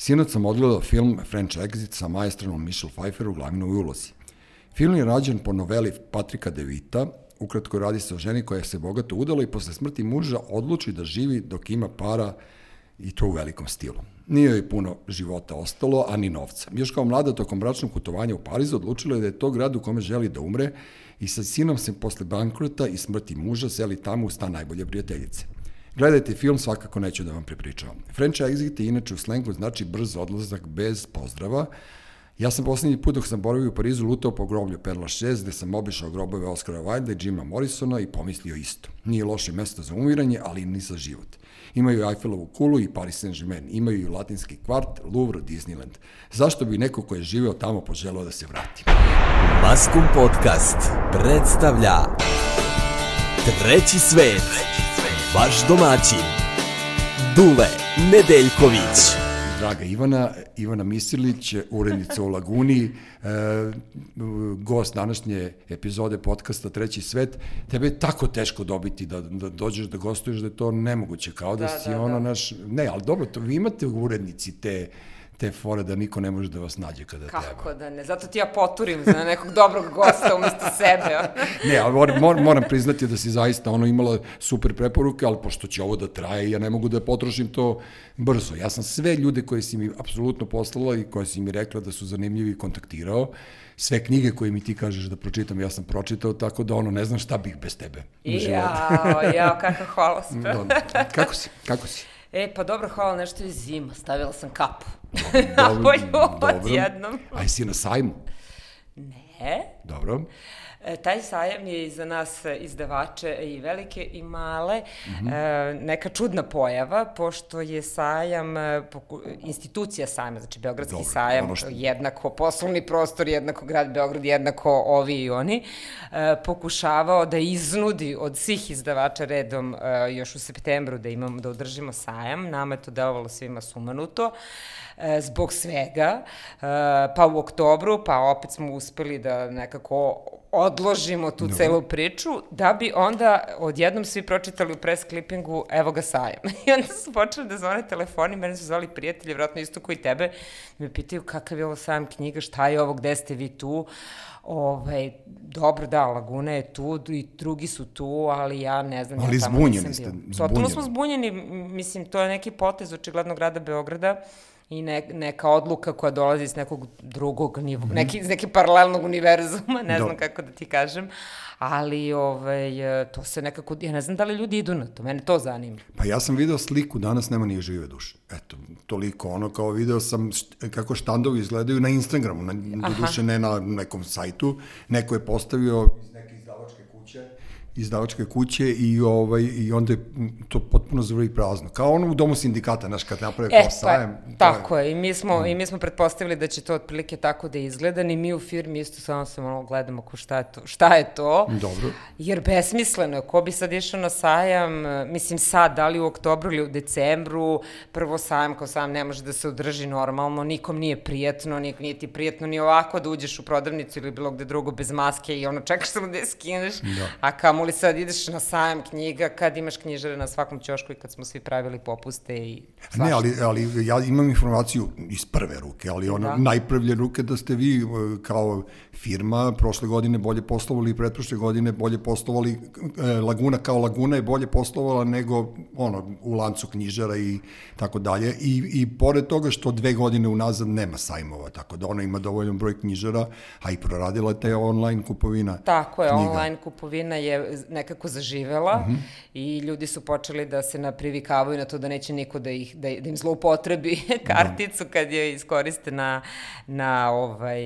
Sinoć sam odgledao film French Exit sa majestranom Michelle Pfeiffer u glavnoj ulozi. Film je rađen po noveli Patrika DeVita, ukratko radi se o ženi koja se bogato udala i posle smrti muža odluči da živi dok ima para i to u velikom stilu. Nije joj puno života ostalo, a ni novca. Još kao mlada tokom bračnog putovanja u Parizu odlučila je da je to grad u kome želi da umre i sa sinom se posle bankrota i smrti muža seli tamo u stan najbolje prijateljice. Gledajte film, svakako neću da vam prepričavam. Je inače u slengu znači brz odlazak bez pozdrava, Ja sam poslednji put dok sam boravio u Parizu lutao po groblju Perla 6, gde sam obišao grobove Oscara Wilde i Jima Morrisona i pomislio isto. Nije loše mesto za umiranje, ali ni za život. Imaju Eiffelovu kulu i Paris Saint-Germain, imaju i latinski kvart, Louvre, Disneyland. Zašto bi neko ko je živeo tamo poželao da se vrati? Maskum Podcast predstavlja Treći svet, vaš domaćin, Dule Nedeljković draga Ivana, Ivana Misilić, urednica u Laguni, e, gost današnje epizode podcasta Treći svet. Tebe je tako teško dobiti da, da dođeš da gostuješ da je to nemoguće, kao da, da si da, ono da. naš... Ne, ali dobro, to vi imate urednici te te fore da niko ne može da vas nađe kada Kako treba. Kako da ne, zato ti ja poturim za nekog dobrog gosta umesto sebe. ne, ali moram, moram priznati da si zaista ono imala super preporuke, ali pošto će ovo da traje, ja ne mogu da potrošim to brzo. Ja sam sve ljude koje si mi apsolutno poslala i koje si mi rekla da su zanimljivi kontaktirao, sve knjige koje mi ti kažeš da pročitam, ja sam pročitao, tako da ono, ne znam šta bih bez tebe. Jao, jao, kako hvala kako si, kako si? E, pa dobro, hvala, nešto je zima, stavila sam kapu. Dobro, odjednom. A si na sajmu? Ne. Dobro. E, taj sajam je i za nas izdavače i velike i male mm -hmm. e, neka čudna pojava, pošto je sajam, e, institucija sajama, znači Beogradski Dobro, sajam, što... jednako poslovni prostor, jednako grad Beograd, jednako ovi i oni, e, pokušavao da iznudi od svih izdavača redom e, još u septembru da imamo, da održimo sajam. Nama je to delovalo svima sumanuto. E, zbog svega, e, pa u oktobru, pa opet smo uspeli da nekako odložimo tu no. celu priču, da bi onda odjednom svi pročitali u press clippingu evo ga sajem. I onda su počeli da zvone telefoni, mene su zvali prijatelji, vratno isto koji tebe, me pitaju kakav je ovo sajem knjiga, šta je ovo, gde ste vi tu, Ovaj, dobro, da, Laguna je tu i drugi su tu, ali ja ne znam. Ali ja zbunjeni ste. Totalno smo zbunjeni, mislim, to je neki potez očigledno grada Beograda i ne, neka odluka koja dolazi iz nekog drugog nivo, mm -hmm. neki, iz neke paralelnog univerzuma, ne Do. znam kako da ti kažem, ali ovaj, to se nekako, ja ne znam da li ljudi idu na to, mene to zanima. Pa ja sam video sliku, danas nema nije žive duše. Eto, toliko ono kao video sam št, kako štandovi izgledaju na Instagramu, na, duše ne na nekom sajtu, neko je postavio iz izdavačke kuće i ovaj i onda je to potpuno završi prazno. Kao ono u domu sindikata, znaš, kad naprave e, kao pa, sajem. tako je. I mi smo mm. i mi smo pretpostavili da će to otprilike tako da izgleda, ni mi u firmi isto samo se malo gledamo ko šta je to. Šta je to? Dobro. Jer besmisleno je, ko bi sad išao na sajam, mislim sad, da li u oktobru ili u decembru, prvo sajam kao sajam ne može da se održi normalno, nikom nije prijetno, nik, nije ti prijetno ni ovako da uđeš u prodavnicu ili bilo gde drugo bez maske i ono čekaš samo da je skineš, da. a kamo li sad ideš na sajam knjiga kad imaš knjižare na svakom ćošku i kad smo svi pravili popuste i svašta. Ne, ali, ali ja imam informaciju iz prve ruke, ali ona da. najprvlje ruke da ste vi e, kao firma prošle godine bolje poslovali i pretprošle godine bolje poslovali, e, Laguna kao Laguna je bolje poslovala nego ono, u lancu knjižara i tako dalje. I, I pored toga što dve godine unazad nema sajmova, tako da ona ima dovoljan broj knjižara, a i proradila te online kupovina Tako je, knjiga. online kupovina je nekako zaživela mm -hmm. i ljudi su počeli da se naprivikavaju na to da neće niko da, ih, da, da im zloupotrebi karticu da. kad je iskoriste na, na ovaj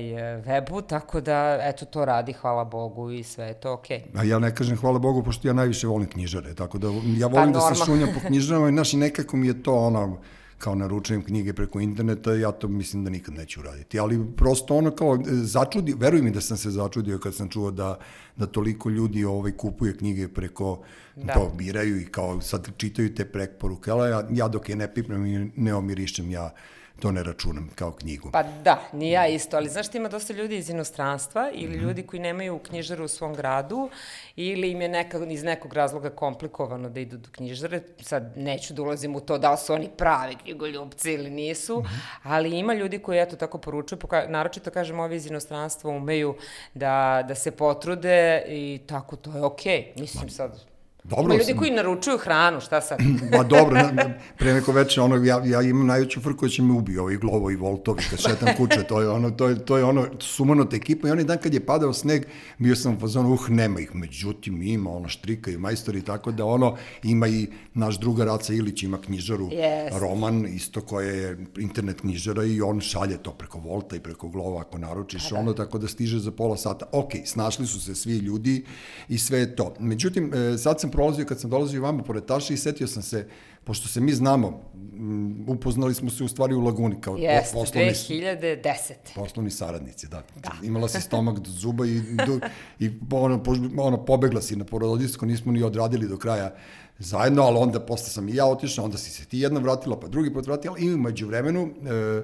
webu, tako da, eto, to radi, hvala Bogu i sve je to okej. Okay. A ja ne kažem hvala Bogu, pošto ja najviše volim knjižare, tako da ja volim pa, da se šunjam po knjižarama i naš i nekako mi je to ono, kao naručujem knjige preko interneta, ja to mislim da nikad neću uraditi. Ali prosto ono kao začudi, veruj mi da sam se začudio kad sam čuo da, da toliko ljudi ovaj, kupuje knjige preko, da. to biraju i kao sad čitaju te preporuke, ali ja, ja dok je ne pipnem i ne omirišem, ja to ne računam kao knjigu. Pa da, ni ja isto, ali znaš ti ima dosta ljudi iz inostranstva ili Mhm. ljudi koji nemaju knjižaru u svom gradu ili im je neka, iz nekog razloga komplikovano da idu do knjižare. Sad neću da ulazim u to da li su oni pravi knjigoljubci ili nisu, Mhm. ali ima ljudi koji eto tako poručuju, poka, naročito kažem ovi iz inostranstva umeju da, da se potrude i tako to je okej. Mislim sad, Dobro ima ljudi sam- koji naručuju hranu, šta sad? Ma dobro, na- pre neko veče, ono, ja, ja imam najveću frku da će me ubio, ovi glovo i voltovi, kad šetam kuće, to je ono, to je, to je ono sumanota ekipa i onaj dan kad je padao sneg, bio sam u fazonu, uh, nema ih, međutim ima, ono, štrika i majstori, tako da ono, ima i naš druga Raca Ilić, ima knjižaru, Jest. roman, isto koja je internet knjižara i on šalje to preko volta i preko glova ako naručiš, Pa da. ono, tako da stiže za pola sata. Ok, snašli su se svi ljudi i sve je to. Međutim, e, sad sam prolazio, kad sam dolazio vama pored Taša i setio sam se, pošto se mi znamo, m, upoznali smo se u stvari u Laguni kao Jeste, poslovni, 2010. poslovni saradnici, da. da. Imala si stomak do zuba i, do, i ono, ono, pobegla si na porodinsko, nismo ni odradili do kraja zajedno, ali onda posle sam i ja otišao, onda si se ti jedna vratila, pa drugi put vratila i umeđu vremenu e,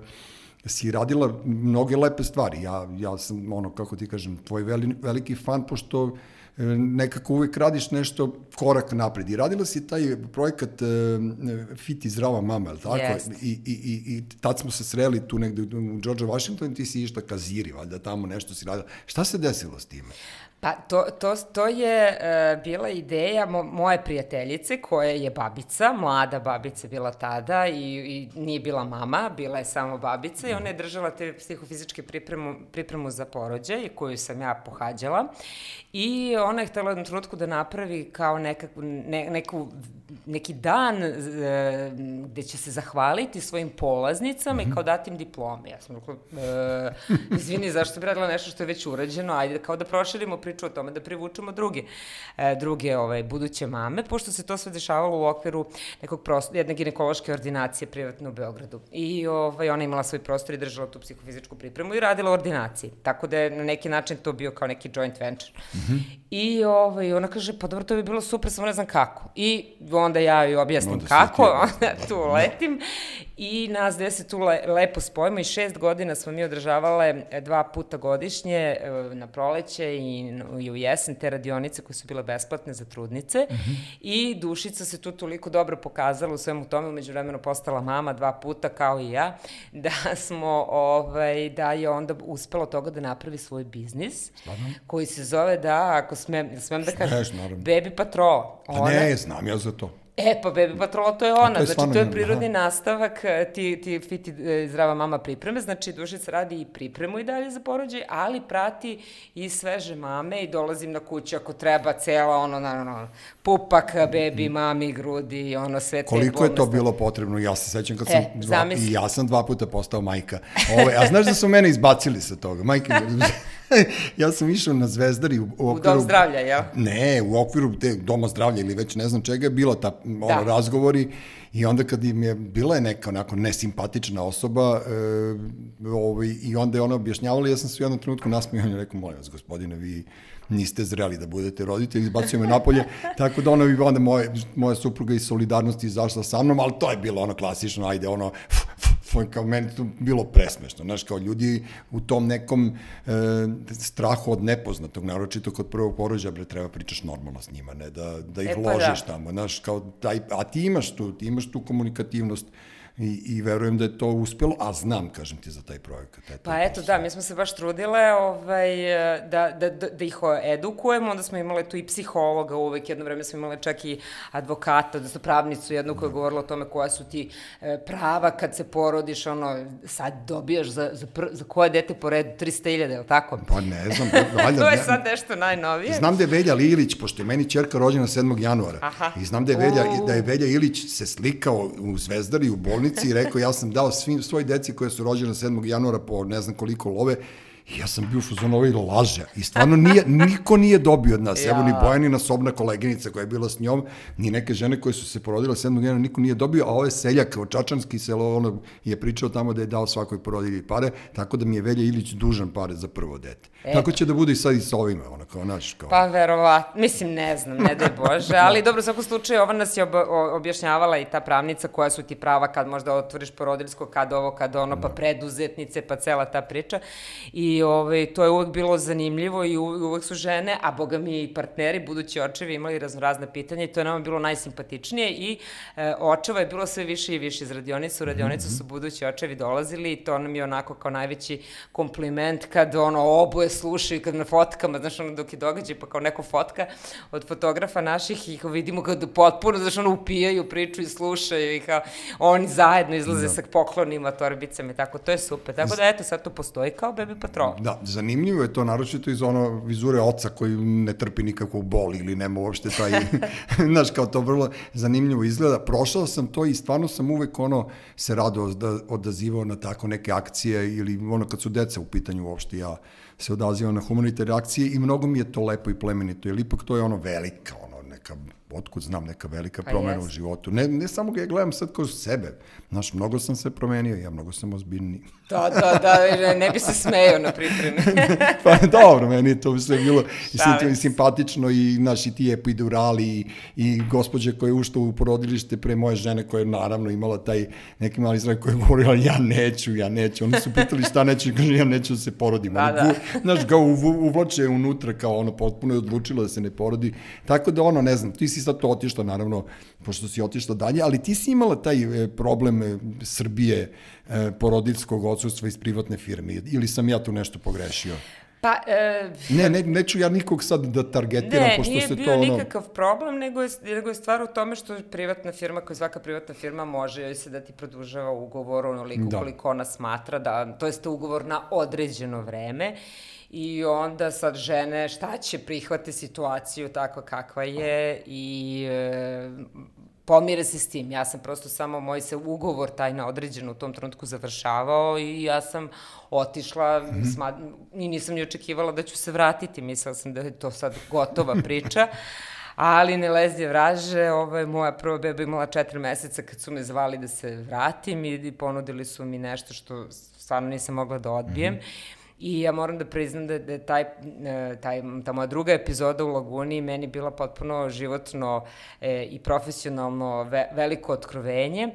si radila mnoge lepe stvari. Ja, ja sam, ono, kako ti kažem, tvoj veli, veliki fan, pošto e, nekako uvek radiš nešto korak napred. I radila si taj projekat e, Fit i zdrava mama, je li tako? Jest. I, i, i, I tad smo se sreli tu negde u George Washington, ti si išla ka Ziri, valjda tamo nešto si radila. Šta se desilo s time? Pa to, to, to je uh, bila ideja mo, moje prijateljice koja je babica, mlada babica bila tada i, i nije bila mama, bila je samo babica i ona je držala te psihofizičke pripremu, pripremu za porođaj koju sam ja pohađala i ona je htela u jednom trenutku da napravi kao nekakvu, ne, neku, neki dan uh, gde će se zahvaliti svojim polaznicama i kao dati im diplome. Ja sam rekla, uh, izvini, zašto bi radila nešto što je već urađeno, ajde kao da proširimo priču o tome, da privučemo druge, e, druge ovaj, buduće mame, pošto se to sve dešavalo u okviru nekog prostora, jedne ginekološke ordinacije privatno u Beogradu. I ovaj, ona imala svoj prostor i držala tu psihofizičku pripremu i radila u ordinaciji. Tako da je na neki način to bio kao neki joint venture. Mm -hmm. I ovaj, ona kaže, pa dobro, to bi bilo super, samo ne znam kako. I onda ja joj objasnim Onda kako, onda tu letim i nas dve se tu le, lepo spojimo i šest godina smo mi održavale e, dva puta godišnje e, na proleće i, i u jesen te radionice koje su bile besplatne za trudnice mm -hmm. i Dušica se tu toliko dobro pokazala u svemu tome, umeđu vremenu postala mama dva puta kao i ja, da smo, ovaj, da je onda uspela toga da napravi svoj biznis koji se zove da, ako smem, smem da kažem. Baby Patrol. A ne, znam ja za to. E, pa Baby Patrola to je ona, to je znači to je prirodni aha. nastavak e, ti, ti fit i e, zdrava mama pripreme, znači Dušica radi i pripremu i dalje za porođaj, ali prati i sveže mame i dolazim na kuću ako treba cela ono, naravno, pupak, bebi, mami, grudi, ono sve te Koliko je to bilo potrebno? Ja se sećam kad E, sam dva, zamisli. i ja sam dva puta postao majka. Ove, a znaš da su mene izbacili sa toga? Majke, ja sam išao na Zvezdari u, u U dom zdravlja, jel? Ne, u okviru te doma zdravlja ili već ne znam čega je bila ta ono, Da. razgovori i onda kad im je bila je neka onako nesimpatična osoba e, ovaj, i onda je ona objašnjavala ja sam se u jednom trenutku nasmio i rekao molim vas gospodine vi niste zreli da budete roditelji, izbacio me napolje, tako da ono onda moje, moja supruga iz solidarnosti izašla sa mnom, ali to je bilo ono klasično, ajde ono, f, f, f, kao meni to bilo presmešno, znaš, kao ljudi u tom nekom e, strahu od nepoznatog, naročito kod prvog porođaja, bre, treba pričaš normalno s njima, ne da, da ih E, pa ložiš da. tamo, znaš, kao taj, a ti imaš tu, ti imaš tu komunikativnost i, i verujem da je to uspelo, a znam, kažem ti, za taj projekat. Eto, Pa eto, da, mi smo se baš trudile ovaj, da, da, da, da ih edukujemo, onda smo imale tu i psihologa uvek, jedno vreme smo imale čak i advokata, odnosno pravnicu jednu koja je govorila o tome koja su ti e, prava kad se porodiš, ono, sad dobijaš za, za, pr, za koje dete po redu 300.000, je li tako? Pa ne znam, valjda, to je sad nešto najnovije. Znam da je Velja Ilić, pošto je meni čerka rođena 7. januara, Aha. i znam da je, Velja, da je Velja Ilić se slikao u Zvezdari, u bolnici i rekao ja sam dao svim svoj deci koje su rođene 7. januara po ne znam koliko love I ja sam bio u fazonu ovaj laže. I stvarno nije, niko nije dobio od nas. Ja. Evo ni Bojanina sobna koleginica koja je bila s njom, ni neke žene koje su se porodile sedmog dana, niko nije dobio, a ovaj seljak, Čačanski selo, ono je pričao tamo da je dao svakoj porodilji pare, tako da mi je Velja Ilić dužan pare za prvo dete. E. Tako će da bude i sad i sa ovima, ono, kao naš. Kao... Pa verovatno, mislim, ne znam, ne daj Bože, ali dobro, u svakom slučaju, ova nas je ob, objašnjavala i ta pravnica koja su ti prava kad možda otvoriš porodiljsko, kad ovo, kad ono, pa da. preduzetnice, pa cela ta priča. I ovaj, to je uvek bilo zanimljivo i uvek su žene, a boga mi i partneri, budući očevi imali raznorazne pitanja i to je nama bilo najsimpatičnije i e, očeva je bilo sve više i više iz radionice. U radionicu mm -hmm. su budući očevi dolazili i to nam je onako kao najveći kompliment kad ono oboje slušaju, kad na fotkama, znaš, ono dok je događaj, pa kao neko fotka od fotografa naših i vidimo kao da potpuno, znaš, ono upijaju priču i slušaju i kao oni zajedno izlaze da. sa poklonima, torbicama i tako, to je super. Tako da eto, sad to postoji kao baby patrol. Da, zanimljivo je to, naročito iz ono vizure oca koji ne trpi nikakvu bol ili nema uopšte taj, znaš, kao to vrlo zanimljivo izgleda. Prošao sam to i stvarno sam uvek ono se rado odazivao na tako neke akcije ili ono kad su deca u pitanju uopšte ja se odazivam na humanitarne akcije i mnogo mi je to lepo i plemenito, jer ipak to je ono velika, ono neka otkud znam neka velika pa promena u životu. Ne, ne samo ga ja gledam sad kroz sebe. Znaš, mnogo sam se promenio, ja mnogo sam ozbiljniji. Da, da, da, ne bi se smejao na pripremi. pa dobro, meni je to sve bilo i, simpatično i naši ti epidurali i, i gospođe koja je ušla u porodilište pre moje žene koja je naravno imala taj neki mali zrak koja je govorila ja neću, ja neću. Oni su pitali šta neću i kaže ja neću da se porodim. Da, da. Znaš, ga uvlače unutra kao ono potpuno je odlučila da se ne porodi. Tako da ono, ne znam, ti si si sad to otišla, naravno, pošto si otišla dalje, ali ti si imala taj e, problem e, Srbije, e, porodilskog odsustva iz privatne firme, ili sam ja tu nešto pogrešio? Pa, e, ne, ne, neću ja nikog sad da targetiram, ne, pošto se to... Ne, nije bio nikakav problem, nego je, nego je stvar u tome što privatna firma, koja svaka privatna firma može joj se da ti produžava ugovor onoliko da. koliko ona smatra, da, to jeste ugovor na određeno vreme i onda sad žene šta će prihvate situaciju tako kakva je i e, pomire se s tim. Ja sam prosto samo, moj se ugovor taj na određeno u tom trenutku završavao i ja sam otišla mm -hmm. sma, i nisam ni očekivala da ću se vratiti. Mislila sam da je to sad gotova priča. ali ne lezi vraže, ovo je moja prva beba imala četiri meseca kad su me zvali da se vratim i ponudili su mi nešto što stvarno nisam mogla da odbijem. Mm -hmm. I ja moram da priznam da, da taj, e, taj, ta moja druga epizoda u Laguni meni bila potpuno životno e, i profesionalno ve, veliko otkrovenje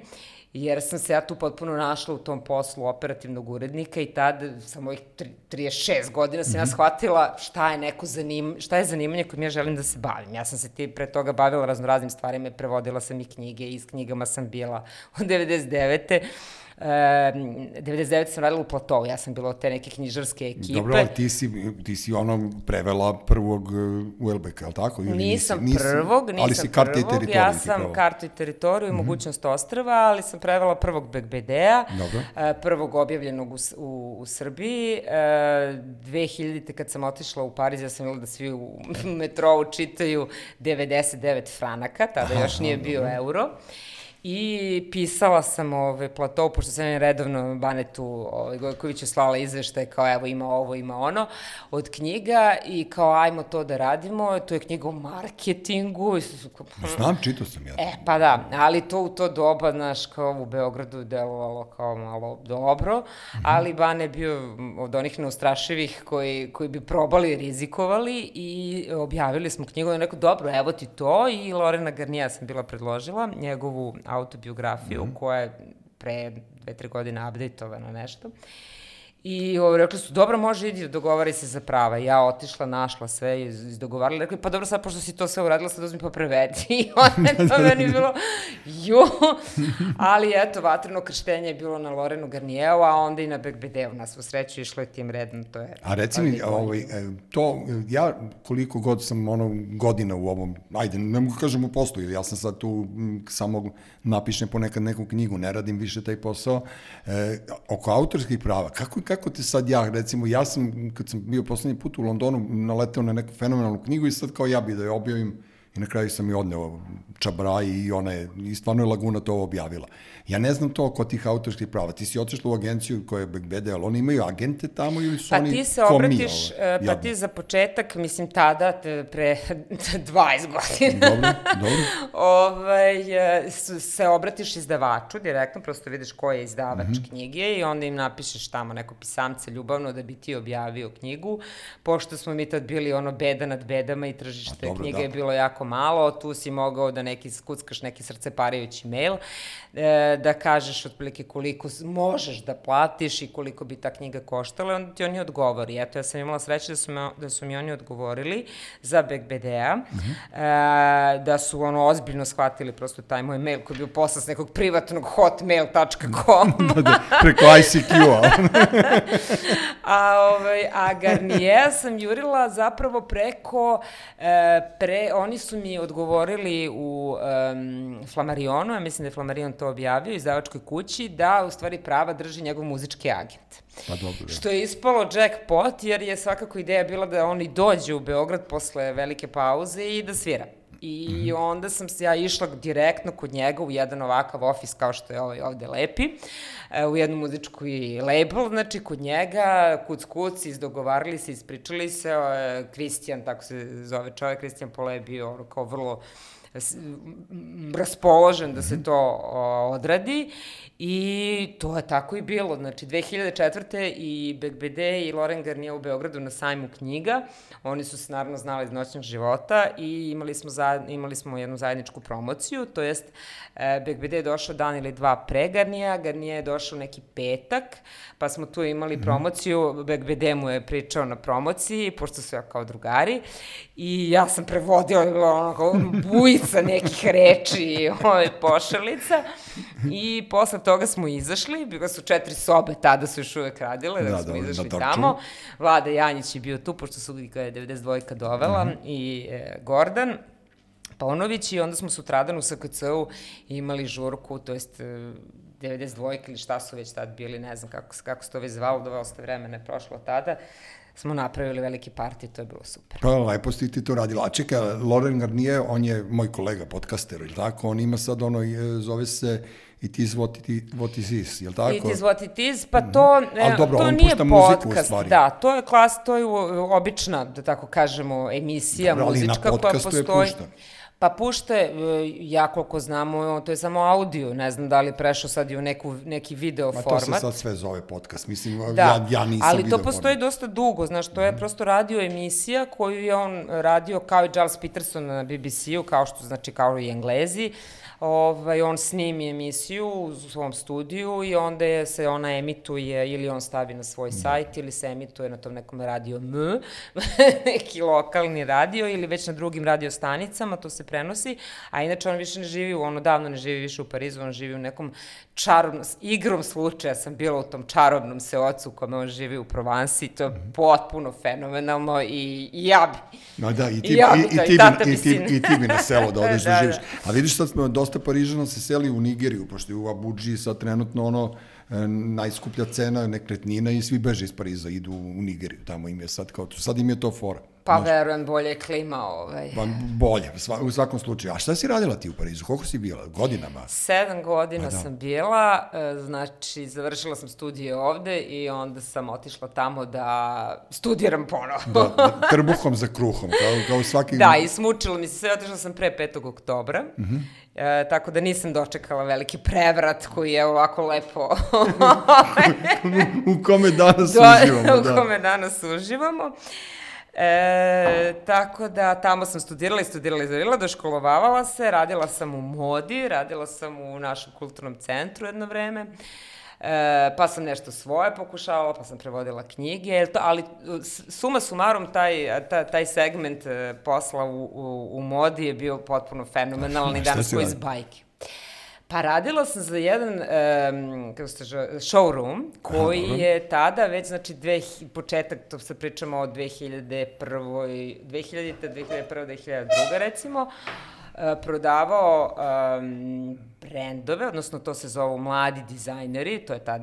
jer sam se ja tu potpuno našla u tom poslu operativnog urednika i tad sa mojih 36 godina sam mm -hmm. ja mhm. shvatila šta je neko zanim, šta je zanimanje kojim ja želim da se bavim. Ja sam se ti pre toga bavila raznoraznim stvarima prevodila sam i knjige i s knjigama sam bila od 99. E, 99. sam radila u Platovu, ja sam bila od te neke knjižarske ekipe. Dobro, ali ti si, ti si ono prevela prvog uh, Uelbeka, je li tako? Ili nisam nisi, prvog, nisam ali si prvog, ja sam kartu i teritoriju i mm -hmm. mogućnost ostrava, ali sam prevela prvog BGBD-a, uh, prvog objavljenog u, u, u Srbiji. Uh, 2000. kad sam otišla u Pariz, ja sam bila da svi u metrou čitaju 99 franaka, tada još nije bio euro. I pisala sam ove plato, pošto sam je redovno Banetu ovaj, Gojkoviću slala izveštaje kao evo ima ovo, ima ono, od knjiga i kao ajmo to da radimo, to je knjiga o marketingu. Znam, čitao sam ja. E, pa da, ali to u to doba, znaš, kao u Beogradu delovalo kao malo dobro, mm -hmm. ali Bane bio od onih neustrašivih koji, koji bi probali, rizikovali i objavili smo knjigu, da neko, dobro, evo ti to i Lorena Garnija sam bila predložila, njegovu autobiografiju mm -hmm. koja je pre dve, tre godine updateovana nešto. I o, rekli su, dobro, može idi, dogovari se za prava. Ja otišla, našla sve, izdogovarala. Rekli, pa dobro, sad, pošto si to sve uradila, sad uzmi pa prevedi. I onda je to meni bilo, ju. Ali eto, vatreno krštenje je bilo na Lorenu Garnijevu, a onda i na Begbedeu. Na svu sreću išlo je tim redom, to je... A reci mi, ovaj, e, to, ja koliko god sam ono, godina u ovom, ajde, ne mogu kažem u poslu, ja sam sad tu m, samo napišem ponekad neku knjigu, ne radim više taj posao, e, oko autorskih prava, kako, kako te sad ja, recimo, ja sam, kad sam bio poslednji put u Londonu, naleteo na neku fenomenalnu knjigu i sad kao ja bi da je objavim, I na kraju sam i odneo čabraj i ona je, i stvarno je Laguna to objavila. Ja ne znam to kod tih autorskih prava. Ti si otišla u agenciju koja je Begbede, ali oni imaju agente tamo ili su pa oni ti se obratiš, ovaj, e, pa ti za početak, mislim tada, te, pre 20 godina, Dobro, dobro. ovaj, e, se obratiš izdavaču direktno, prosto vidiš ko je izdavač Mhm. knjige i onda im napišeš tamo neko pisamce ljubavno da bi ti objavio knjigu. Pošto smo mi tad bili ono beda nad bedama i tržište A, dobro, knjige da. je bilo jako malo, tu si mogao da neki skuckaš neki srceparajući mail, e, da kažeš otprilike koliko možeš da platiš i koliko bi ta knjiga koštala, onda ti oni odgovori. Eto, ja sam imala sreće da su, me, da su mi oni odgovorili za BGBD-a, e, da su ono ozbiljno shvatili prosto taj moj mail koji je bio poslan s nekog privatnog hotmail.com. da, da, preko ICQ-a. A, ovaj, a Garnier sam jurila zapravo preko, e, pre, oni su mi odgovorili u um, Flamarionu, ja mislim da je Flamarion to objavio, izdavačkoj kući, da u stvari prava drži njegov muzički agent. pa dobro, da. Što je ispalo jackpot, jer je svakako ideja bila da oni dođu u Beograd posle velike pauze i da svira. I mm -hmm. onda sam se ja išla direktno kod njega u jedan ovakav ofis kao što je ovaj ovde lepi, e, u jednu muzičku i label, znači kod njega, kuc kuc, izdogovarali se, ispričali se, e, Kristijan, tako se zove čovjek, Kristijan Pole je bio ono kao vrlo raspoložen da se to o, odradi i to je tako i bilo. Znači, 2004. i BGBD i Loren Garnier u Beogradu na sajmu knjiga. Oni su se naravno znali iz noćnog života i imali smo, za, imali smo jednu zajedničku promociju, to jest e, BGBD je došao dan ili dva pre Garnija, Garnier je došao neki petak, pa smo tu imali promociju, BGBD mu je pričao na promociji, pošto su ja kao drugari, i ja sam prevodila kao bujica nekih reči i ove pošalica i posle toga smo izašli, bilo su četiri sobe, tada su još uvek radile, da, Da, smo da, izašli Dorčulu. tamo. Vlada Janjić je bio tu, pošto su ga je 92. dovela, i e, Gordan. Paunović i onda smo sutradan u SKC-u imali žurku, to jest e, 92 ili šta su već tad bili, ne znam kako, kako se to već zvalo, dosta vremena je prošlo tada, smo napravili veliki parti, to je bilo super. Pa lepo si ti to radila. A čekaj, Loren Garnier, on je moj kolega, podcaster, ili tako? On ima sad ono, e, zove se It is what it, what it is, jel tako? It is what it is, pa to, Ali e, dobro, to nije muziku podcast, stvari. da, to je klas, to je obična, da tako kažemo, emisija Dobro, ali na muzička koja podcastu je postoji. pušta. Pa pušta, je, e, ja koliko znamo, to je samo audio, ne znam da li je prešao sad i u neku, neki video Ma to format. se sad sve zove podcast. Mislim, Da, ja, ja nisam ali to postoji format. dosta dugo, znaš, to je prosto radio emisija koju je on radio kao i Giles Peterson na BBC-u, kao što znači kao i Englezi. Ovaj, on snimi emisiju u svom studiju i onda je, se ona emituje ili on stavi na svoj sajt ili se emituje na tom nekom radio M, neki lokalni radio ili već na drugim radio stanicama, to se prenosi, a inače on više ne živi, on odavno ne živi više u Parizu, on živi u nekom čarobnom, igrom slučaja sam bila u tom čarobnom seocu u kome on živi u Provansi, to je potpuno fenomenalno i, i ja bi. No da, i ti, I ja i, bi i, to, ti, i bi, bi i, ti, i ti bi na selo da odeš da, Da, živiš. da. A vidiš sad smo, dosta Parižana se seli u Nigeriju, pošto je u Abuđi sad trenutno ono e, najskuplja cena nekretnina i svi beže iz Pariza, idu u Nigeriju, tamo im je sad kao, sad im je to fora. Pa Znaš, verujem, bolje je klima ovaj. Pa bolje, sva, u svakom slučaju. A šta si radila ti u Parizu? Koliko si bila? Godinama? Sedam godina da. sam bila, e, znači završila sam studije ovde i onda sam otišla tamo da studiram ponovo. Da, da, trbuhom za kruhom, kao, kao svaki... Da, i smučilo mi se sve, otišla sam pre 5. oktobra, mm Mhm. -hmm. e, tako da nisam dočekala veliki prevrat koji je ovako lepo u kome danas do, uživamo. u Da. kome danas uživamo. E, tako da tamo sam studirala i studirala i zavirila, doškolovavala se, radila sam u modi, radila sam u našem kulturnom centru jedno vreme. E, pa sam nešto svoje pokušavala, pa sam prevodila knjige, to, ali suma sumarum taj, ta, taj segment e, posla u, u, u modi je bio potpuno fenomenalni, si smo iz bajke. Pa radila sam za jedan um, kako se showroom koji dobro. je tada već, znači, dve, početak, to se pričamo o 2001. 2000. 2001. 2002. recimo, uh, prodavao um, brendove, odnosno to se zovu mladi dizajneri, to je tad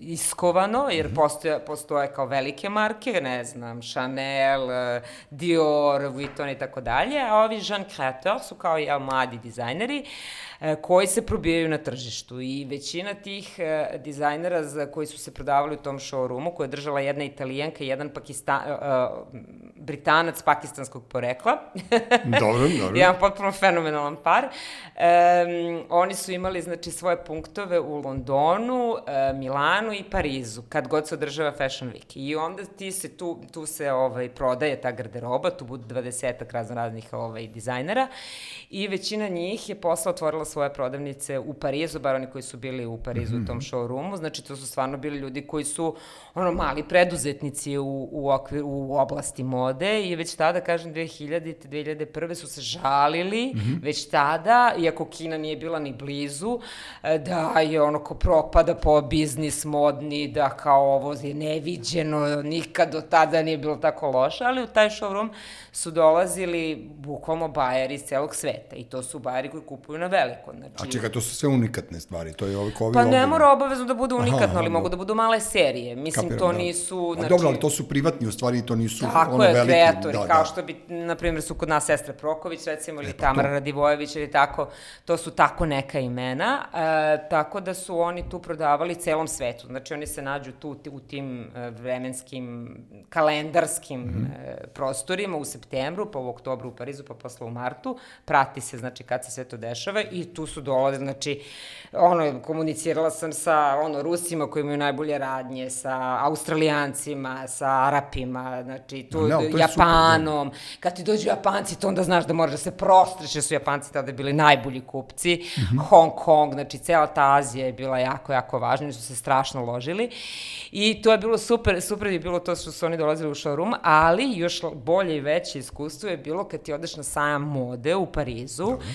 iskovano, jer postoje, postoje kao velike marke, ne znam, Chanel, eh, Dior, Vuitton i tako dalje, a ovi Jean Créateur su kao ja, mladi dizajneri eh, koji se probijaju na tržištu i većina tih eh, dizajnera za koji su se prodavali u tom showroomu, koja je držala jedna italijanka i jedan Pakistan, uh, britanac pakistanskog porekla. Dobro, dobro. jedan potpuno fenomenalan par. Um, oni su imali, znači, svoje punktove u Londonu, Milanu i Parizu, kad god se održava Fashion Week. I onda ti se, tu, tu se ovaj, prodaje ta garderoba, tu budu 20 razno raznih ovaj, dizajnera i većina njih je posle otvorila svoje prodavnice u Parizu, bar oni koji su bili u Parizu mm -hmm. u tom showroomu, znači to su stvarno bili ljudi koji su ono mali preduzetnici u, u, okvir, u oblasti mode i već tada, kažem, 2000. 2001. su se žalili, mm -hmm. već tada, iako Kina nije bila ni blizu, e, da je ono ko propada po biznis modni, da kao ovo je neviđeno, nikad do tada nije bilo tako loše, ali u taj showroom su dolazili bukvalno bajeri iz celog sveta i to su bajeri koji kupuju na veliko. Znači, A čekaj, to su sve unikatne stvari, to je ovi kovi Pa ne mora obavezno da bude unikatno, aha, aha, ali mogu da budu male serije. Mislim, Kapiram, to da. nisu... Znači, A dobro, ali to su privatni, u stvari to nisu tako ono je, veliki. kreatori, da, kao da. što bi, na primjer, su kod nas Sestra Proković, recimo, ili E, pa Tamara to. Radivojević, ili tako, to su tako neka imena, e, tako da su oni tu prodavali celom svetu. Znači, oni se nađu tu u tim e, vremenskim, kalendarskim mm. -hmm. prostorima u septembru, pa u oktobru u Parizu, pa posle u martu, prati se, znači, kad se sve to dešava i tu su dolaze, znači, ono, komunicirala sam sa, ono, Rusima koji imaju najbolje radnje, sa Australijancima, sa Arapima, znači, tu, ali to je super, Japanom, kad ti dođu Japanci, to onda znaš da moraš da se prostreš, jer su Japanci tada bili najbolji kupci, mm. -hmm. Hong Kong, znači, cela ta Azija je bila jako, jako važna, su se strašno ložili i to je bilo super, super je bilo to što su oni dolazili u showroom, ali još bolje i veće iskustvo je bilo kad ti odeš na sajam mode u Parizu Dobre.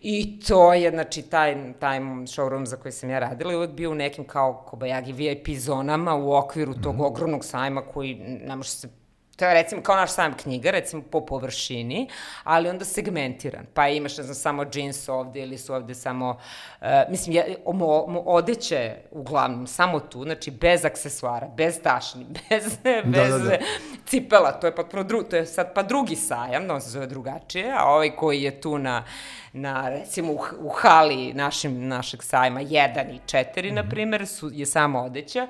I to je, znači, taj, taj showroom za koji sam ja radila je uvek bio u nekim kao Kobayagi VIP zonama u okviru tog mm -hmm. ogromnog sajma koji ne može se To je recimo kao naš sajam knjiga, recimo po površini, ali onda segmentiran. Pa imaš, ne znam, samo džins ovde ili su ovde samo, uh, mislim, je, mo, mo, odeće uglavnom samo tu, znači bez aksesuara, bez tašni, bez, bez da, da. cipela, to je potpuno drugo, to je sad pa drugi sajam, da on se zove drugačije, a ovaj koji je tu na, na recimo u, u hali našim, našeg sajma 1 i 4, mm -hmm. na primer, su, je samo odeća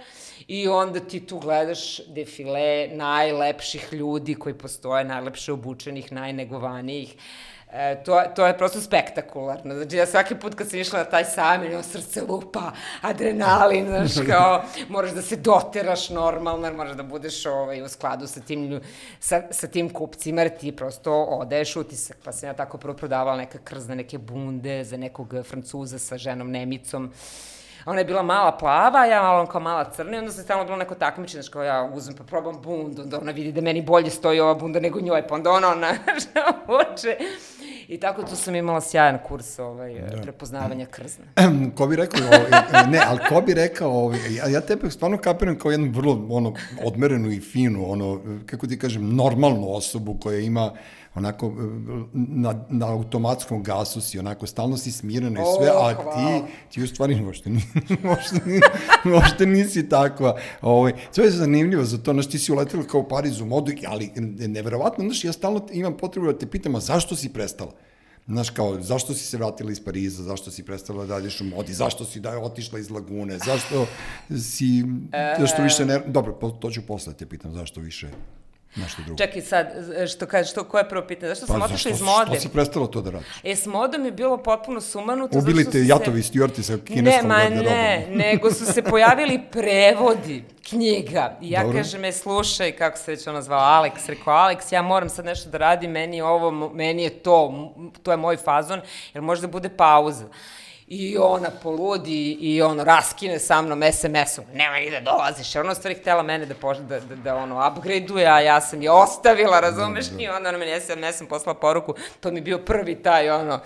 i onda ti tu gledaš defile najlepših ljudi koji postoje, najlepše obučenih, najnegovanijih. E, to, to je prosto spektakularno. Znači, ja svaki put kad sam išla na taj sajam, ono srce lupa, adrenalin, znaš, kao, moraš da se doteraš normalno, moraš da budeš ovaj, u skladu sa tim, sa, sa tim kupcima, jer ti prosto odaješ utisak. Pa sam ja tako prvo prodavala neka krzna, neke bunde za nekog Francuza sa ženom Nemicom. Ona je bila mala plava, ja malo kao mala crna i onda se stalno bilo neko takmičenje, kao ja uzmem pa probam bundu, onda ona vidi da meni bolje stoji ova bunda nego njoj, pa onda ona ona oče. I tako tu sam imala sjajan kurs ovaj, da. prepoznavanja krzna. ko bi rekao, ovaj, ne, ali ko bi rekao, ovaj, ja, ja tebe stvarno kapiram kao jednu vrlo ono, odmerenu i finu, ono, kako ti kažem, normalnu osobu koja ima onako na, na automatskom gasu si, onako stalno si smirena i sve, O, a ti, ti u stvari uopšte, ni, uopšte, ni, uopšte nisi takva. Ovaj, sve je zanimljivo za to, znaš, ti si uletela kao u Pariz u modu, ali neverovatno, znaš, ja stalno imam potrebu da te pitam, a zašto si prestala? Znaš, kao, zašto si se vratila iz Pariza, zašto si prestala da radiš u modi, zašto si da je otišla iz Lagune, zašto si, zašto više ne, dobro, to ću posle te pitam, zašto više nešto drugo. Čekaj sad, što kažeš, što, koje je prvo pitanje? Zašto sam Pa, otišla iz mode? Što si prestala to da radiš? E, s modom je bilo potpuno sumanuto. Ubili te jatovi se... stjuarti sa Ne, kineskom ma garderobom. ne, nego su se pojavili prevodi knjiga. I ja Dobro. kažem, e, slušaj, kako se već ona zvala, Alex, rekao, Alex, ja moram sad nešto da radim, meni je ovo, meni je to, to je moj fazon, jer može da bude pauza. I ona poludi i ono raskine sa mnom SMS-om, nema ni da dolaziš. Ona stvari htela mene da, pož, da, da, da ono upgrade-uje, a ja sam je ostavila, razumeš? I onda ona meni SMS-om poslala poruku, to mi je bio prvi taj ono,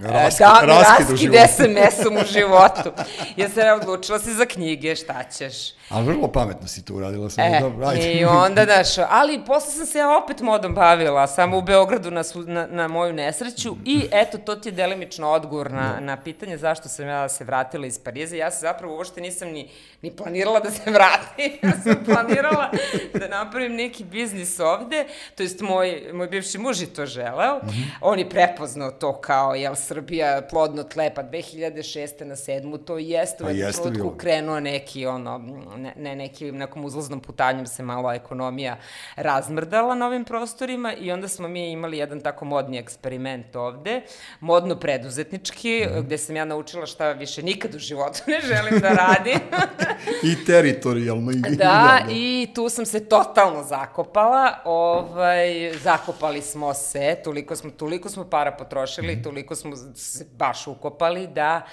Raskid- da, raskid raskid. SMS-om u životu. Ja sam odlučila se za knjige, šta ćeš? Ali vrlo pametno si to uradila sam. E, dobro, ajde. i onda, znaš, ali posle sam se ja opet modom bavila, samo u Beogradu na, svu- na, na moju nesreću i eto, to ti je delimično odgovor na, na pitanje zašto sam ja se vratila iz Pariza. Ja se zapravo uopšte nisam ni, ni planirala da se vratim. Ja sam planirala da napravim neki biznis ovde, to jest moj, moj bivši muž je to želeo. Mm -hmm. On je prepoznao to kao, jel, Srbija plodno tlepa 2006. na 7. To jeste u jednom trenutku krenuo neki, ono, ne, ne, neki, nekom uzlaznom putanjem se malo ekonomija razmrdala na ovim prostorima i onda smo mi imali jedan tako modni eksperiment ovde, modno preduzetnički, mm. gde sam ja naučila šta više nikad u životu ne želim da radim. I teritorijalno. I da, i tu sam se totalno zakopala, ovaj, zakopali smo se, toliko smo, toliko smo para potrošili, mm. toliko smo se baš ukopali da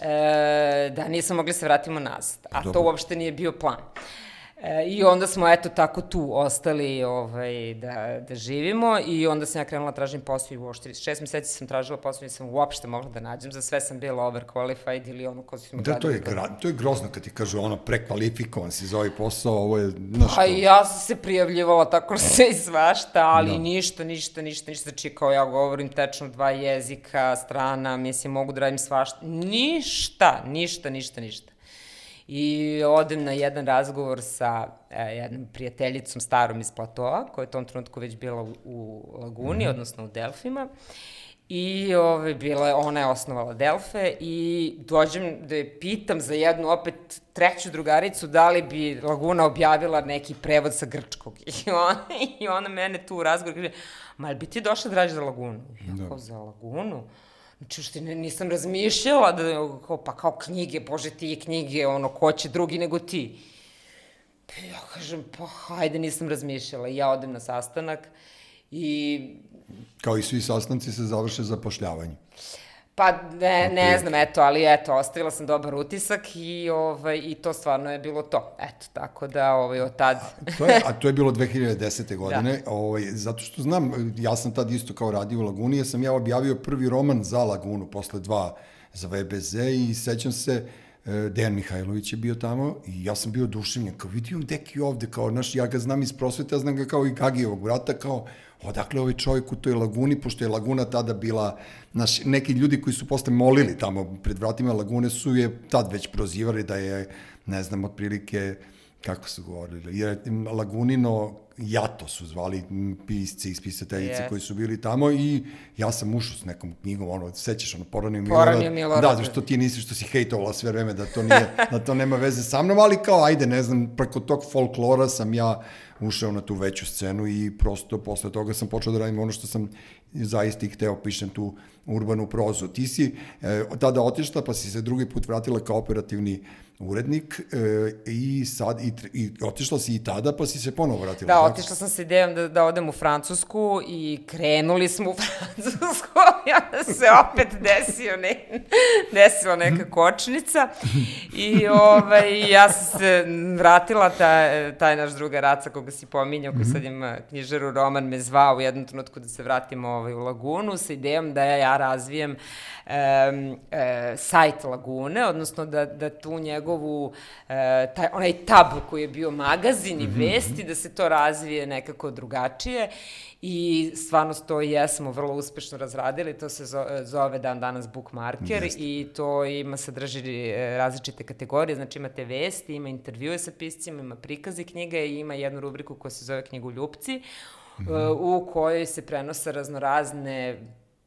e, da nisam mogli se vratimo nazad. A Dobro. to uopšte nije bio plan. E, I onda smo eto tako tu ostali ovaj, da, da živimo i onda sam ja krenula da tražim posao i uopšte šest meseci sam tražila posao i nisam uopšte mogla da nađem, za sve sam bila overqualified ili ono ko smo Da, to je, gra, to je grozno kad ti kažu ono prekvalifikovan si za ovaj posao, ovo je, znaš Pa ja sam se prijavljivala tako se i svašta, ali no. Da. ništa, ništa, ništa, ništa, znači kao ja govorim tečno dva jezika, strana, mislim mogu da radim svašta, ništa, ništa, ništa, ništa. I odem na jedan razgovor sa e, jednom prijateljicom starom iz Platoa, koja je u tom trenutku već bila u, u Laguni, mm -hmm. odnosno u Delfima. I ove, ovaj, bila je, ona je osnovala Delfe i dođem da je pitam za jednu opet treću drugaricu da li bi Laguna objavila neki prevod sa grčkog. I ona, i ona mene tu u razgovor kaže, ma bi ti došla da radiš za Lagunu? Ja, da. za Lagunu? Znači, ne, nisam razmišljala da, kao, pa kao knjige, bože ti je knjige, ono, ko će drugi nego ti. Pa ja kažem, pa hajde, nisam razmišljala. I ja odem na sastanak i... Kao i svi sastanci se završe zapošljavanjem. Pa ne, ne znam, eto, ali eto, ostavila sam dobar utisak i, ovaj, i to stvarno je bilo to. Eto, tako da ovaj, od tad... a, to je, a to je bilo 2010. Da. godine, da. ovaj, zato što znam, ja sam tad isto kao radio u Laguni, ja sam ja objavio prvi roman za Lagunu, posle dva za VBZ i sećam se, e, Dejan Mihajlović je bio tamo i ja sam bio oduševljen, kao vidio deki ovde, kao, naš, ja ga znam iz prosvete, ja znam ga kao i Gagijevog brata, kao, odakle ovaj čovjek u toj laguni, pošto je laguna tada bila, naš, neki ljudi koji su posle molili tamo pred vratima lagune su je tad već prozivali da je, ne znam, otprilike, kako su govorili, jer Lagunino Jato su zvali pisci i spisateljice yes. koji su bili tamo i ja sam ušao s nekom knjigom, ono, sećaš, ono, Poranio Milorad. Poranio Milorad. Da, zašto ti nisi, što si hejtovala sve vreme, da to nije, da to nema veze sa mnom, ali kao, ajde, ne znam, preko tog folklora sam ja ušao na tu veću scenu i prosto posle toga sam počeo da radim ono što sam zaista i hteo pišem tu urbanu prozu. Ti si e, tada otišla pa si se drugi put vratila kao operativni urednik e, i sad i, i otišla si i tada pa si se ponovo vratila. Da, otišla sam se idejom da, da odem u Francusku i krenuli smo u Francusku i onda se opet desio ne, desila neka kočnica i ovaj, ja sam se vratila, ta, taj naš druga raca koga si pominjao, koji sad ima knjižaru Roman me zvao u jednom trenutku da se vratimo ovaj, u Lagunu sa idejom da ja razvijem um, e, sajt Lagune, odnosno da, da tu njegovu, e, taj, onaj tab koji je bio magazin i mhm, vesti, mhm. da se to razvije nekako drugačije i stvarno to i jesmo vrlo uspešno razradili, to se zove dan danas bookmarker Jeste. i to ima sadrži e, različite kategorije, znači imate vesti, ima intervjue sa piscima, ima prikazi knjige i ima jednu rubriku koja se zove knjigoljupci, mm -hmm. u kojoj se prenose raznorazne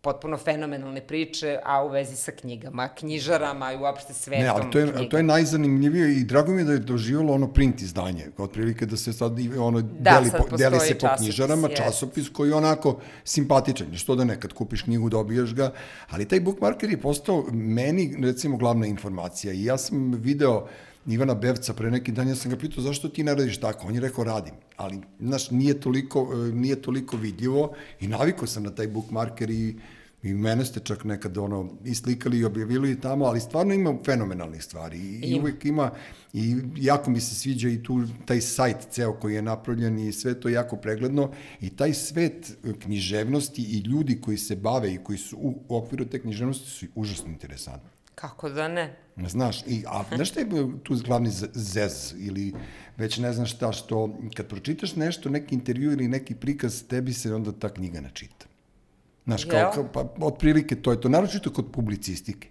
potpuno fenomenalne priče, a u vezi sa knjigama, knjižarama i uopšte svetom Ne, ali to je, knjiga. to je najzanimljivije i drago mi je da je doživjelo ono print izdanje, otprilike da se sad ono da, deli, sad po, deli se po časopis, knjižarama, jest. časopis koji je onako simpatičan, što da nekad kupiš knjigu, dobiješ ga, ali taj bookmarker je postao meni, recimo, glavna informacija i ja sam video Ivana Bevca pre neki dan, ja sam ga pitao zašto ti ne radiš tako, on je rekao radim, ali, znaš, nije toliko, nije toliko vidljivo i navikao sam na taj bookmarker i I mene ste čak nekad ono islikali i objavili tamo, ali stvarno ima fenomenalnih stvari i, I uvek ima i jako mi se sviđa i tu taj sajt ceo koji je napravljen i sve to jako pregledno i taj svet književnosti i ljudi koji se bave i koji su u, u okviru te književnosti su užasno interesantni. Kako da ne? Znaš, i, a znaš šta je tu glavni zez ili već ne znaš šta što, kad pročitaš nešto, neki intervju ili neki prikaz, tebi se onda ta knjiga načita. Znaš, kao, kao, pa otprilike to je to, naročito kod publicistike.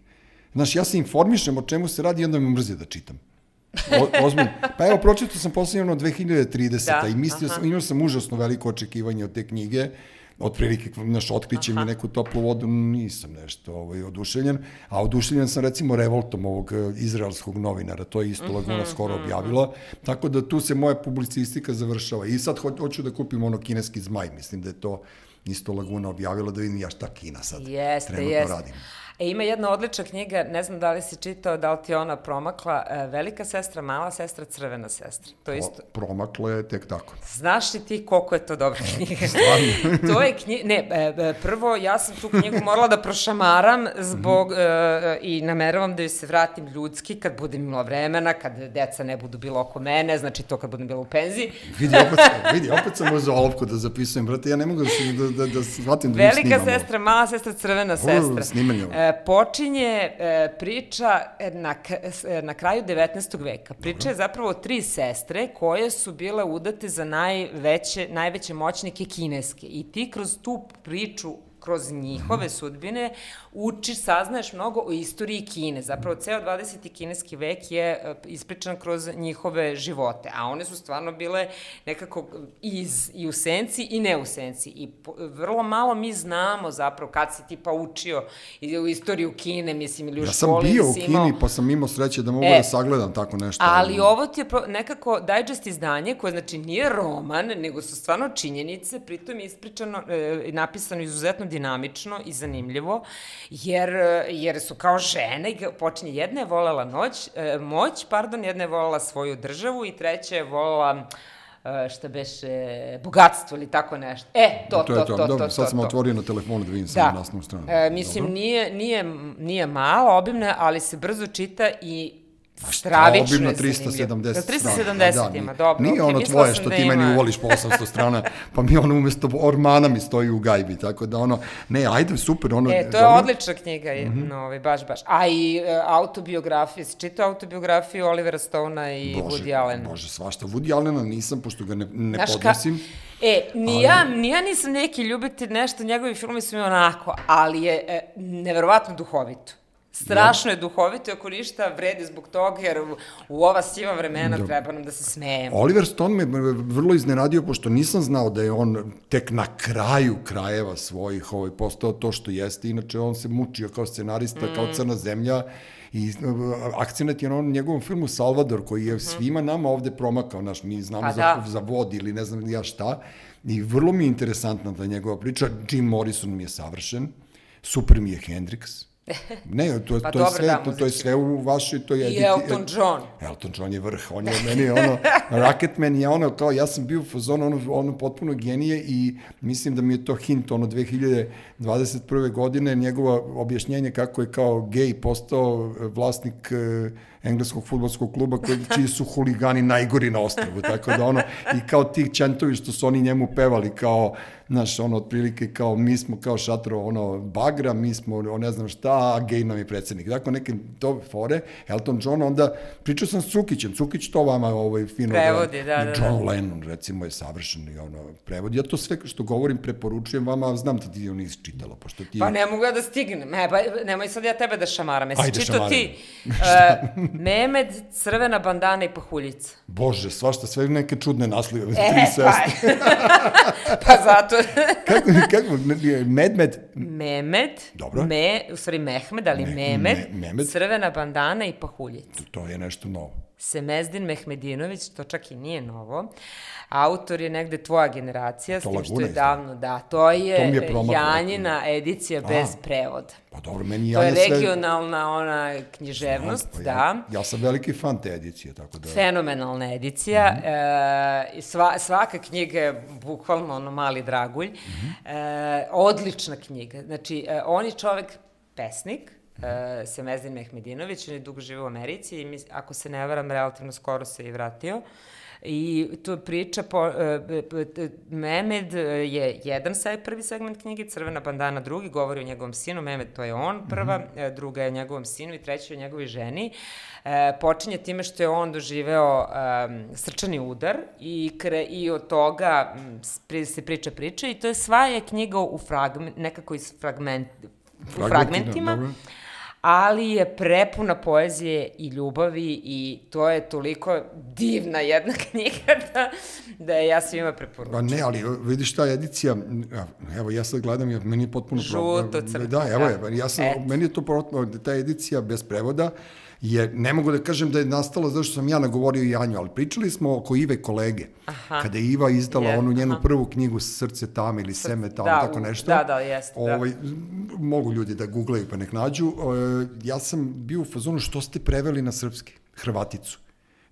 Znaš, ja se informišem o čemu se radi i onda me mrzi da čitam. O, ozbiljno. Pa evo, pročitao sam poslednje 2030. Da, i mislio aha. sam, imao sam užasno veliko očekivanje od te knjige, otprilike, znaš, otkriće mi neku toplu vodu, nisam nešto ovaj, oduševljen, a oduševljen sam recimo revoltom ovog eh, izraelskog novinara, to je isto Laguna Mhm, skoro objavila, tako da tu se moja publicistika završava. I sad ho, hoću da kupim ono kineski zmaj, mislim da je to isto Laguna objavila, da vidim ja šta Kina sad Jeste, trenutno jeste. radim. E, ima jedna odlična knjiga, ne znam da li si čitao, da li ti ona promakla, e, Velika sestra, mala sestra, crvena sestra. To je isto. Pro, promaklo je tek tako. Znaš li ti koliko je to dobra knjiga? to je knjiga, ne, e, e, prvo ja sam tu knjigu morala da prošamaram zbog, Mhm. e, i nameravam da joj se vratim ljudski kad budem imala vremena, kad deca ne budu bilo oko mene, znači to kad budem bila u penziji. Vidi, opet, vidi, opet sam uzeo olovku da zapisujem, brate, ja ne mogu da, da, da, da shvatim da Velika sestra, mala sestra, crvena Ovo, sestra. snimanje ovo. E, počinje e, priča e, na, e, na kraju 19. veka. Priča je zapravo o tri sestre koje su bile udate za najveće, najveće moćnike kineske. I ti kroz tu priču kroz njihove sudbine učiš, saznaješ mnogo o istoriji Kine. Zapravo, ceo 20. kineski vek je e, ispričan kroz njihove živote, a one su stvarno bile nekako iz, i u senci i ne u senci. I po, vrlo malo mi znamo zapravo kad si ti pa učio u istoriju Kine, mislim, ili u Ja sam školi. bio u si imao- Kini, pa sam imao sreće da mogu E. da sagledam tako nešto. Ali ovo ti je pro, nekako digest izdanje koje znači nije roman, nego su stvarno činjenice, pritom je ispričano, e, napisano izuzetno dinamično i zanimljivo, jer, e, jer su kao žene, počinje jedna je volela noć, e, moć, pardon, jedna je volela svoju državu i treća je volela e, šta beše, bogatstvo ili tako nešto. E, to, to, to, to, to, Dobro, to, sad sam otvorio na telefonu da vidim Da. naslovnu stranu. E, mislim, Dobro. nije, nije, nije mala, obimna, je, ali se brzo čita i A stravično obimno je 370 zanimljivo. Da, strana. 370 Pa ima, ni- dobro. Nije okej, ono tvoje što da ti meni uvoliš po 800 strana, pa mi ono umesto ormana mi stoji u gajbi, tako da ono, ne, ajde, super, ono... E, to je odlična knjiga, mm. -hmm. no, ovaj, baš, baš. A i e, autobiografije, si čitao autobiografiju Olivera Stona i Bože, Woody Allena? Bože, svašta. Woody Allena nisam, pošto ga ne, ne Znaš ka- podnosim. E, ni Ali- ja, ni ja nisam neki ljubitelj nešto, njegovi filmi su mi onako, ali je e, neverovatno duhovito. Strašno je duhovito ako ništa vredi zbog toga, jer u, ova siva vremena treba nam da se smejemo. Oliver Stone me vrlo iznenadio, pošto nisam znao da je on tek na kraju krajeva svojih ovaj, postao to što jeste. Inače, on se mučio kao scenarista, mm. kao crna zemlja i akcenat je na onom njegovom filmu Salvador, koji je svima nama ovde promakao, naš, mi znamo Pa za, da. za vod ili ne znam ja šta. I vrlo mi je interesantna ta njegova priča. Jim Morrison mi je savršen, super mi je Hendrix. Ne, to, Pa to, je dobro, sve, da, to, to je sve u vašoj toj I editi- Elton John. Elton John je vrh, on je meni ono, Rocketman je ono, kao ja sam bio u fazonu, ono, ono potpuno genije i mislim da mi je to hint, ono, 2021. godine, njegova objašnjenje kako je kao gej postao vlasnik e, engleskog futbolskog kluba koji, čiji su huligani najgori na ostrvu, tako da ono, i kao ti čantovi što su oni njemu pevali kao, znaš, ono, otprilike kao mi smo kao šatro, ono, bagra, mi smo, o, ne znam šta, a gej nam je predsednik. Dakle, neke to fore, Elton John, onda pričao sam s Cukićem, Cukić to vama ovaj, fino Prevodi, da, da, da. John Lennon, recimo, je savršen i ono, prevodi. Ja to sve što govorim preporučujem vama, znam da ti ono nisi čitala, pošto ti... Pa ne mogu ja da stignem. E, pa, nemoj sad ja tebe da šamaram. Jesi šamaraj ti uh, Memed, crvena bandana i pahuljica? Bože, svašta, sve neke čudne naslive, E, tri sestre. pa, pa zato... kako, kako, Medmed, Memed, Dobro. me, u stvari Mehmed, ali Me- Memed, Me- Mehmed. crvena bandana i pahuljica. to je nešto novo. Semezdin Mehmedinović, to čak i nije novo. Autor je negde tvoja generacija, s To tim što je davno, da, to je, To je promaklo. Janjina edicija bez A. prevoda. Pa dobro, meni To je Janja sve... regionalna ona književnost, Pa da. Ja, ja sam veliki fan te edicije, tako da... Fenomenalna edicija. Mm -hmm. e, sva, svaka knjiga je bukvalno ono mali dragulj. Mm -hmm. e, odlična knjiga. Znači, e, on je čovek pesnik, e, Semezdin Mehmedinović, on je dugo živio u Americi i mis, ako se ne varam, relativno skoro se i vratio. I tu priča, po, e, e, e, Mehmed je jedan saj, prvi segment knjige, Crvena bandana drugi, govori o njegovom sinu, Mehmed to je on prva, mm -hmm. druga je njegovom sinu i treća je o njegovoj ženi. E, počinje time što je on doživeo um, srčani udar i, kre, i od toga m, pri, se priča priča i to je sva je knjiga u fragment, nekako iz fragment, u Fragmentima, fragmentima. dobro. Ali je prepuna poezije i ljubavi i to je toliko divna jedna knjiga da, da je ja svima preporučujem. Pa ne, ali vidiš ta edicija, evo ja sad gledam, ja, meni je potpuno... Žuto, crno. Da, evo je, ja sam, Et. meni je to protno, ta edicija bez prevoda, je, ne mogu da kažem da je nastalo zašto sam ja nagovorio Janju, ali pričali smo oko Ive kolege. Aha. Kada je Iva izdala je, onu njenu aha. prvu knjigu Srce tame ili Seme tame, da, tako nešto. Da, da, jeste. Ovaj, da. Mogu ljudi da googlaju pa nek nađu. E, ja sam bio u fazonu što ste preveli na srpski, Hrvaticu.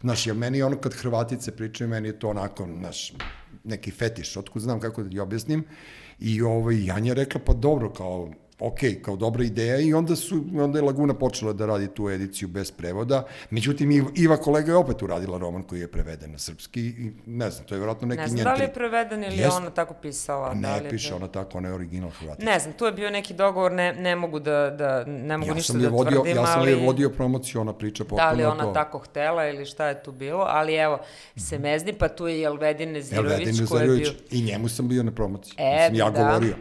Znaš, ja, meni ono kad Hrvatice pričaju, meni je to onako, znaš, neki fetiš, otkud znam kako da ti objasnim. I ovaj, Janja rekla, pa dobro, kao, ok, kao dobra ideja i onda su onda je Laguna počela da radi tu ediciju bez prevoda. Međutim Iva kolega je opet uradila roman koji je preveden na srpski i ne znam, to je verovatno neki njen. Ne znam da li je preveden ili Jest, ona tako pisala. Pa ne da piše je... ona tako, ona je original Hrvatica. Ne znam, tu je bio neki dogovor, ne, ne mogu da, da ne mogu ja ništa da vodio, tvrdim, Ja sam ali... je vodio promociju, ona priča potpuno Da li ona to. tako htela ili šta je tu bilo, ali evo, se mezni, pa tu je Jelvedin Nezirović, Jelvedin koji je bio... I njemu sam bio na promociji, e, sam ja da. govorio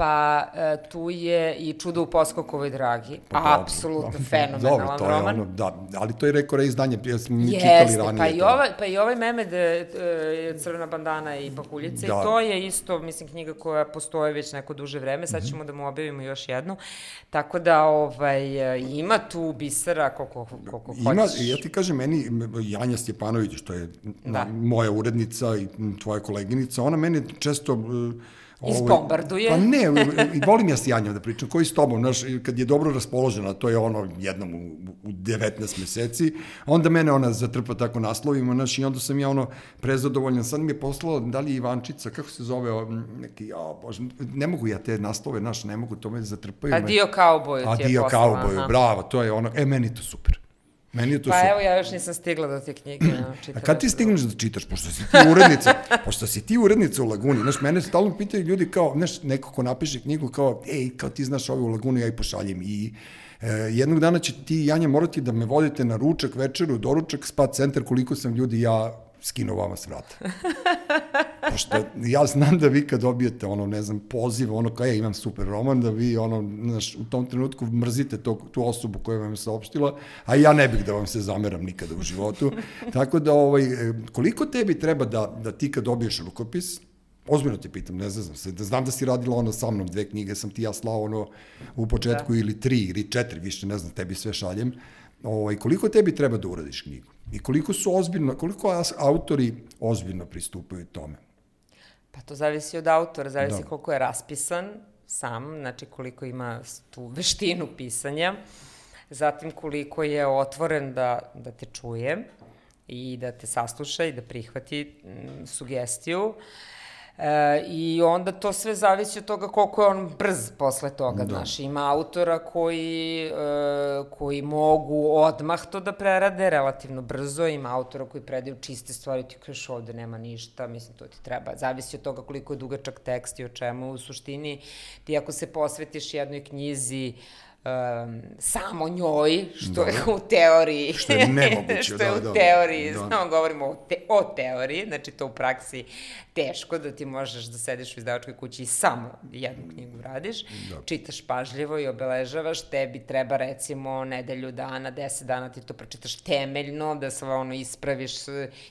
pa e, tu je i Čudo u poskokovoj dragi, pa, apsolutno dobro, fenomenalan dobro, to je roman. Ono, da, ali to je rekao reizdanje, ja smo mi Jeste, čitali ranije. Pa i, ovaj, pa i ovaj Memed, e, Crvena bandana i Pakuljica, da. i to je isto, mislim, knjiga koja postoje već neko duže vreme, sad ćemo mm -hmm. da mu objavimo još jednu, tako da ovaj, ima tu bisera koliko, koliko ima, hoćeš. Ja ti kažem, meni Janja Stjepanović, što je da. moja urednica i tvoja koleginica, ona meni često Izbombarduje. Ovaj, pa ne, i volim ja s Janjom da pričam, koji s tobom, znaš, kad je dobro raspoložena, to je ono jednom u, u 19 meseci, onda mene ona zatrpa tako naslovima, znaš, i onda sam ja ono prezadovoljan, sad mi je poslala, da li Ivančica, kako se zove, neki, ja, bože, ne mogu ja te naslove, znaš, ne mogu, to me zatrpaju. Adio kauboju ti je Adio kauboju, bravo, to je ono, e, meni to super. Meni je to pa super. evo, ja još nisam stigla do te knjige. No, A kad ti stigneš da čitaš, pošto si ti urednica, pošto si ti urednica u Laguni, znaš, mene stalno pitaju ljudi kao, znaš, neko ko napiše knjigu kao, ej, kao ti znaš ovo u Laguni, ja i pošaljem. I e, jednog dana će ti, Janja, morati da me vodite na ručak, večeru, doručak, spa centar, koliko sam ljudi ja skinu vama s vrata. Pošto ja znam da vi kad dobijete ono, ne znam, poziv, ono kao ja imam super roman, da vi ono, znaš, u tom trenutku mrzite to, tu osobu koja vam je saopštila, a ja ne bih da vam se zameram nikada u životu. Tako da, ovaj, koliko tebi treba da, da ti kad dobiješ rukopis, ozbiljno te pitam, ne znam se, da znam da si radila ono sa mnom, dve knjige sam ti ja slao ono u početku da. ili tri ili četiri, više ne znam, tebi sve šaljem, ovaj, koliko tebi treba da uradiš knjigu? I koliko su ozbiljno, koliko autori ozbiljno pristupaju tome? Pa to zavisi od autora, zavisi da. koliko je raspisan sam, znači koliko ima tu veštinu pisanja, zatim koliko je otvoren da, da te čuje i da te sasluša i da prihvati m, sugestiju. Uh, E, I onda to sve zavisi od toga koliko je on brz posle toga, da. znaš. Ima autora koji, e, koji mogu odmah to da prerade relativno brzo, ima autora koji predaju čiste stvari, ti kažeš ovde nema ništa, mislim to ti treba. Zavisi od toga koliko je dugačak tekst i o čemu u suštini ti ako se posvetiš jednoj knjizi, um, samo njoj, što da. je u teoriji. Što je nemoguće, što da, je u da, teoriji, da. samo govorimo o, te, o teoriji, znači to u praksi teško da ti možeš da sediš u izdavačkoj kući i samo jednu knjigu radiš, da. čitaš pažljivo i obeležavaš, tebi treba recimo nedelju dana, deset dana ti to pročitaš temeljno, da sve ono ispraviš,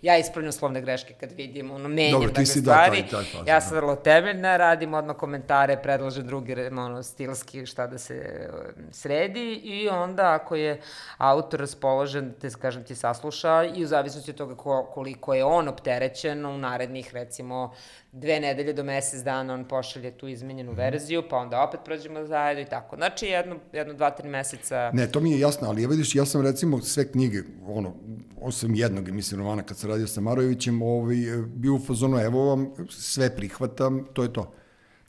ja ispravljam slovne greške kad vidim, ono menjam Dobro, dakle stvari, da, taj, taj, taj, ja sam vrlo temeljna, radim odmah komentare, predlažem drugi, ono, stilski šta da se sredi i onda ako je autor raspoložen, te kažem ti sasluša i u zavisnosti od toga ko, koliko je on opterećen u narednih recimo dve nedelje do mesec dana on pošalje tu izmenjenu verziju, pa onda opet prođemo zajedno i tako. Znači jedno, jedno dva, tri meseca... Ne, to mi je jasno, ali ja vidiš, ja sam recimo sve knjige, ono, osim jednog, mislim, romana kad sam radio sa Marojevićem, ovaj, bio u fazonu, evo vam, sve prihvatam, to je to.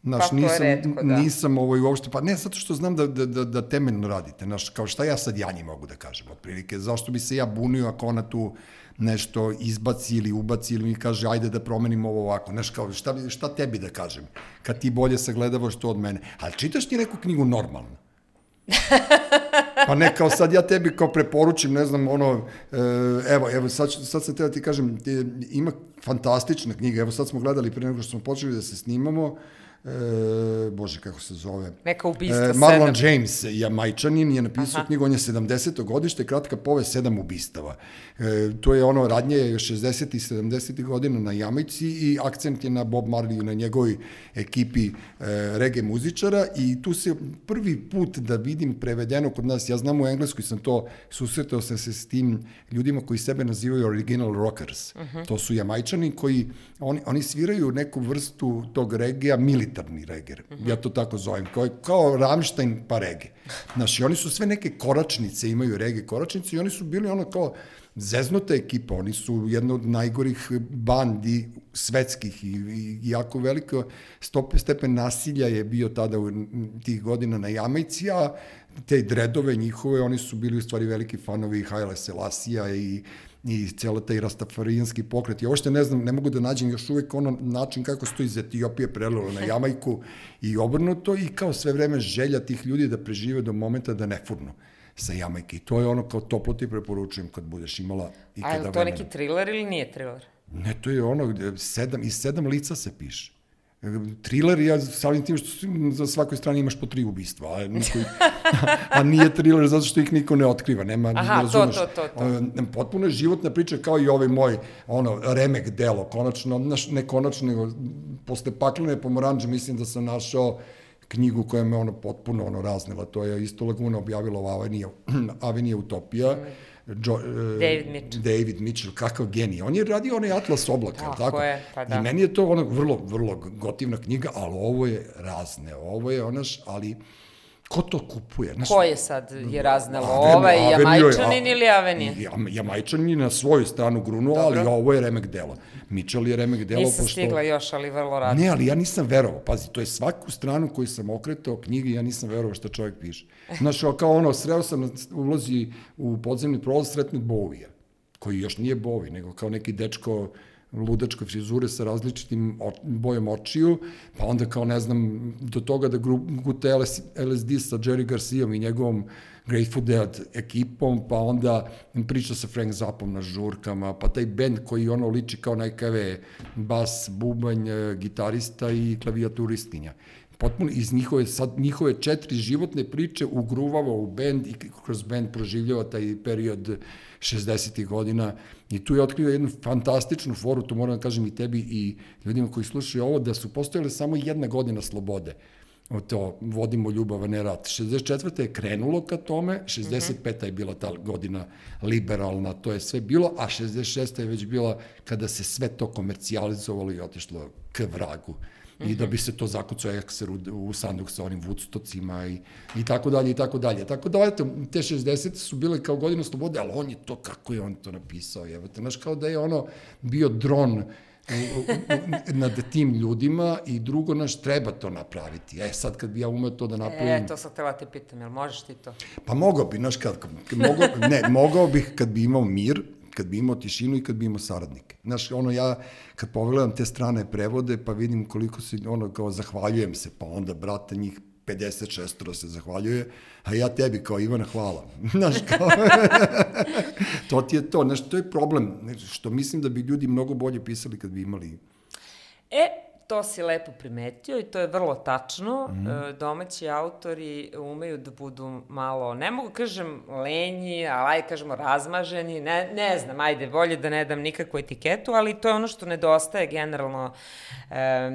Znaš, pa, nisam, redko, da. nisam ovaj, uopšte, pa ne, zato što znam da, da, da, da temeljno radite, znaš, kao šta ja sad Janji mogu da kažem, otprilike, zašto bi se ja bunio ako ona tu nešto izbaci ili ubaci ili mi kaže ajde da promenimo ovo ovako, znaš, kao šta, šta tebi da kažem, kad ti bolje sagledavaš to od mene, ali čitaš ti neku knjigu normalno? pa ne, kao sad ja tebi kao preporučim, ne znam, ono, e, evo, evo, sad, sad sam teo ti kažem, ima fantastična knjiga, evo sad smo gledali pre nego što smo počeli da se snimamo, e, bože kako se zove, Neka ubistva e, Marlon sedam. James, jamajčanin, je napisao Aha. knjigu, on je 70. godište, kratka povest sedam ubistava. E, to je ono radnje 60. i 70. godina na Jamajci i akcent je na Bob Marley, na njegovoj ekipi e, rege muzičara i tu se prvi put da vidim prevedeno kod nas, ja znam u engleskoj sam to, susretao sam se s tim ljudima koji sebe nazivaju original rockers. Uh -huh. To su jamajčani koji, oni, oni sviraju neku vrstu tog regija, militarni rege. Uh -huh. Ja to tako zovem, kao, kao Rammstein pa rege. Znaš, i oni su sve neke koračnice, imaju rege koračnice i oni su bili ono kao zeznuta ekipa, oni su jedna od najgorih bandi svetskih i, i jako veliko stope, stepen nasilja je bio tada u tih godina na Jamajci, a te dredove njihove, oni su bili u stvari veliki fanovi Haile Selasija i i cijela taj rastafarijanski pokret. I uopšte ne znam, ne mogu da nađem još uvek ono način kako se to iz Etiopije prelilo na Jamajku i obrnuto i kao sve vreme želja tih ljudi da prežive do momenta da ne furnu sa Jamajke. I to je ono kao toplo ti preporučujem kad budeš imala i A kada je li to vremena. neki thriller ili nije thriller? Ne, to je ono, gde sedam, iz sedam lica se piše. Thriller, ja samim tim što za svakoj strani imaš po tri ubistva, a, niko, a nije thriller zato što ih niko ne otkriva, nema, Aha, ne to, razumeš. to, to, to. E, Potpuno je životna priča kao i ovaj moj ono, remek delo, konačno, ne konačno, nego posle paklene pomoranđe mislim da sam našao knjigu koja me ono potpuno ono raznela, to je isto Laguna objavila u Avenija, Avenija Utopija, Jo, e, David Mitchell. David Mitchell, kakav genij. On je radio onaj Atlas oblaka, Tako tako? je, pa da. I meni je to ono vrlo, vrlo gotivna knjiga, ali ovo je razne, ovo je onaš, ali ko to kupuje? Znaš, Ko je sad je raznelo? Avenue- Ovaj Avenue je- Jamajčanin a- ili Avenije? Jam, Jamajčanin je na svoju stranu grunuo, ali Dobro. ovo je remek delo. Mitchell je remek delo, Nisam pošto... stigla još, ali vrlo rado. Ne, ali ja nisam verovao. Pazi, to je svaku stranu koju sam okretao knjige, ja nisam verovao šta čovjek piše. Znaš, kao ono, sreo sam na ulozi u podzemni prolaz sretne Bovija, koji još nije Bovi, nego kao neki dečko ludačke frizure sa različitim bojom očiju, pa onda kao ne znam, do toga da gute LS, LSD sa Jerry Garcijom i njegovom Grateful Dead ekipom, pa onda priča sa Frank Zappom na žurkama, pa taj bend koji ono liči kao najkave bas, bubanj, e, gitarista i klavijaturistkinja. Potpuno iz njihove, sad njihove četiri životne priče ugruvava u bend i kroz bend proživljava taj period 60. godina i tu je otkrio jednu fantastičnu foru, to moram da kažem i tebi i ljudima koji slušaju ovo, da su postojale samo jedna godina slobode to vodimo ljubav, a ne rat. 64. je krenulo ka tome, 65. je bila ta godina liberalna, to je sve bilo, a 66. je već bila kada se sve to komercijalizovalo i otišlo k vragu. I da bi se to zakucao ekser u, u sanduk sa onim vudstocima i, i tako dalje i tako dalje. Tako da, eto, te 60. su bile kao godina slobode, ali on je to, kako je on to napisao, jebate, znaš, kao da je ono bio dron nad tim ljudima i drugo, naš, treba to napraviti. E, sad kad bi ja umeo to da napravim... E, to sam te pitam, jel možeš ti to? Pa mogao bi, znaš, kad, kad mogao, ne, mogao bih kad bi imao mir, kad bi imao tišinu i kad bi imao saradnike. Znaš, ono, ja kad pogledam te strane prevode, pa vidim koliko se, ono, kao, zahvaljujem se, pa onda, brate, njih 56 se zahvaljuje, a ja tebi kao Ivana hvala. Znaš, kao, to ti je to, znaš, to je problem, što mislim da bi ljudi mnogo bolje pisali kad bi imali E, to si lepo primetio i to je vrlo tačno. Mm. -hmm. Domaći autori umeju da budu malo, ne mogu kažem lenji, ali ajde kažemo razmaženi, ne, ne znam, ajde, bolje da ne dam nikakvu etiketu, ali to je ono što nedostaje generalno e,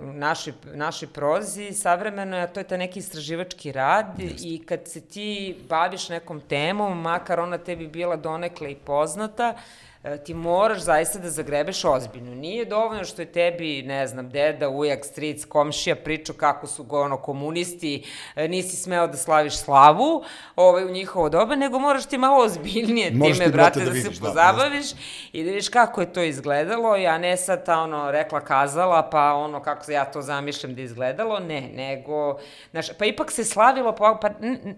našoj, našoj prozi savremeno, a to je taj neki istraživački rad Just. i kad se ti baviš nekom temom, makar ona tebi bila donekle i poznata, e, ti moraš zaista da zagrebeš ozbiljno. Nije dovoljno što je tebi, ne znam, deda, ujak, stric, komšija pričao kako su go, ono, komunisti, e, nisi smeo da slaviš slavu ovaj, u njihovo doba, nego moraš ti malo ozbiljnije Moraš time, ti, brate, da, da se vidiš, da, pozabaviš i da vidiš kako je to izgledalo, a ne sad ta, ono, rekla, kazala, pa ono, kako ja to zamišljam da izgledalo, ne, nego, znaš, pa ipak se slavilo, pa, pa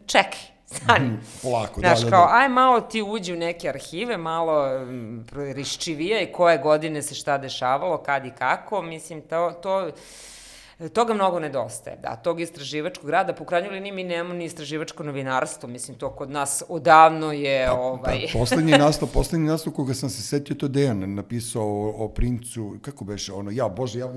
čekaj, stani. polako, Znaš, da, da, kao, da. aj malo ti uđi u neke arhive, malo riščivije i koje godine se šta dešavalo, kad i kako, mislim, to, to toga mnogo nedostaje, da, tog istraživačkog rada, po krajnjoj liniji mi nemamo ni istraživačko novinarstvo, mislim, to kod nas odavno je, Pa, ovaj... Pa, poslednji naslov, poslednji naslov koga sam se setio, to Dejan napisao o, o princu, kako beše, ono, ja, bože, ja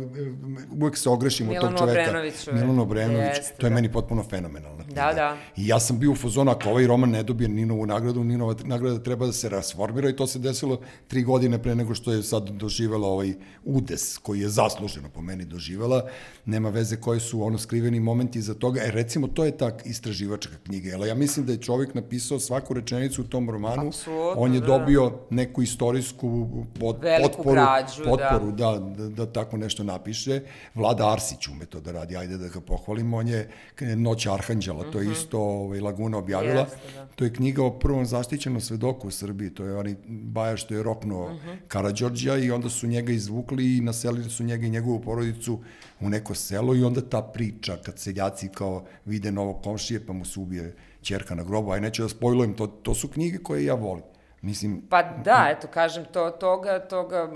uvek se ogrešim od tog čoveka. Obrenoviću, Milano Obrenović, jeste, to je da. meni potpuno fenomenalna knjiga. Da, da. I ja sam bio u fazonu, ako ovaj roman ne dobije Ninovu nagradu, Ninova nagrada treba da se rasformira i to se desilo tri godine pre nego što je sad doživela ovaj udes, koji je zasluženo po meni doživela. Nema veze koji su ono skriveni momenti iza toga. E, recimo, to je ta istraživačka knjiga. Jel, ja mislim da je čovjek napisao svaku rečenicu u tom romanu. Apsolutno, On je da. dobio neku istorijsku pod, Veliku potporu, građu, da. potporu da. Da, da, tako nešto napiše. Vlada Arsić ume to da radi, ajde da ga pohvalimo. On je Noć Arhanđela, to je isto ovaj, Laguna objavila. Mhm. Jeste, da. To je knjiga o prvom zaštićenom svedoku u Srbiji. To je onaj baja što je roknuo uh Mhm. -huh. Karađorđa i onda su njega izvukli i naselili su njega i njegovu porodicu u neko selo i onda ta priča kad seljaci kao vide novog komšije pa mu se ubije ćerka na grobu, aj neću da spojlujem, to, to su knjige koje ja volim. Mislim, Pa da, eto, kažem, to, toga, toga,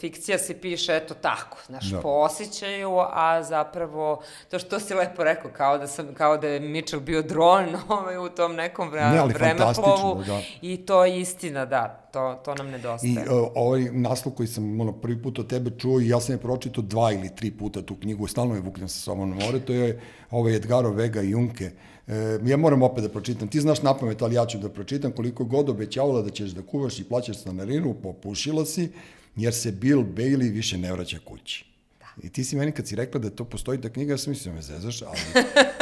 fikcija se piše, eto tako, znaš, Da. po osjećaju, a zapravo, to što si lepo rekao, kao da, sam, kao da je Mitchell bio dron ovaj, u tom nekom vre, Ne, vremeplovu, da. i to je istina, da, to, to nam nedostaje. I uh, ovaj naslov koji sam ono, prvi put od tebe čuo i ja sam je pročitao dva ili tri puta tu knjigu, stalno je vukljam sa sobom na more, to je ovaj Edgaro Vega i Junke. E, ja moram opet da pročitam. Ti znaš napamet, ali ja ću da pročitam koliko god obećavala da ćeš da kuvaš i plaćaš stanarinu, popušila si, jer se Bill Bailey više ne vraća kući. I ti si meni kad si rekla da to postoji ta knjiga, ja sam mislio da me zezaš, ali,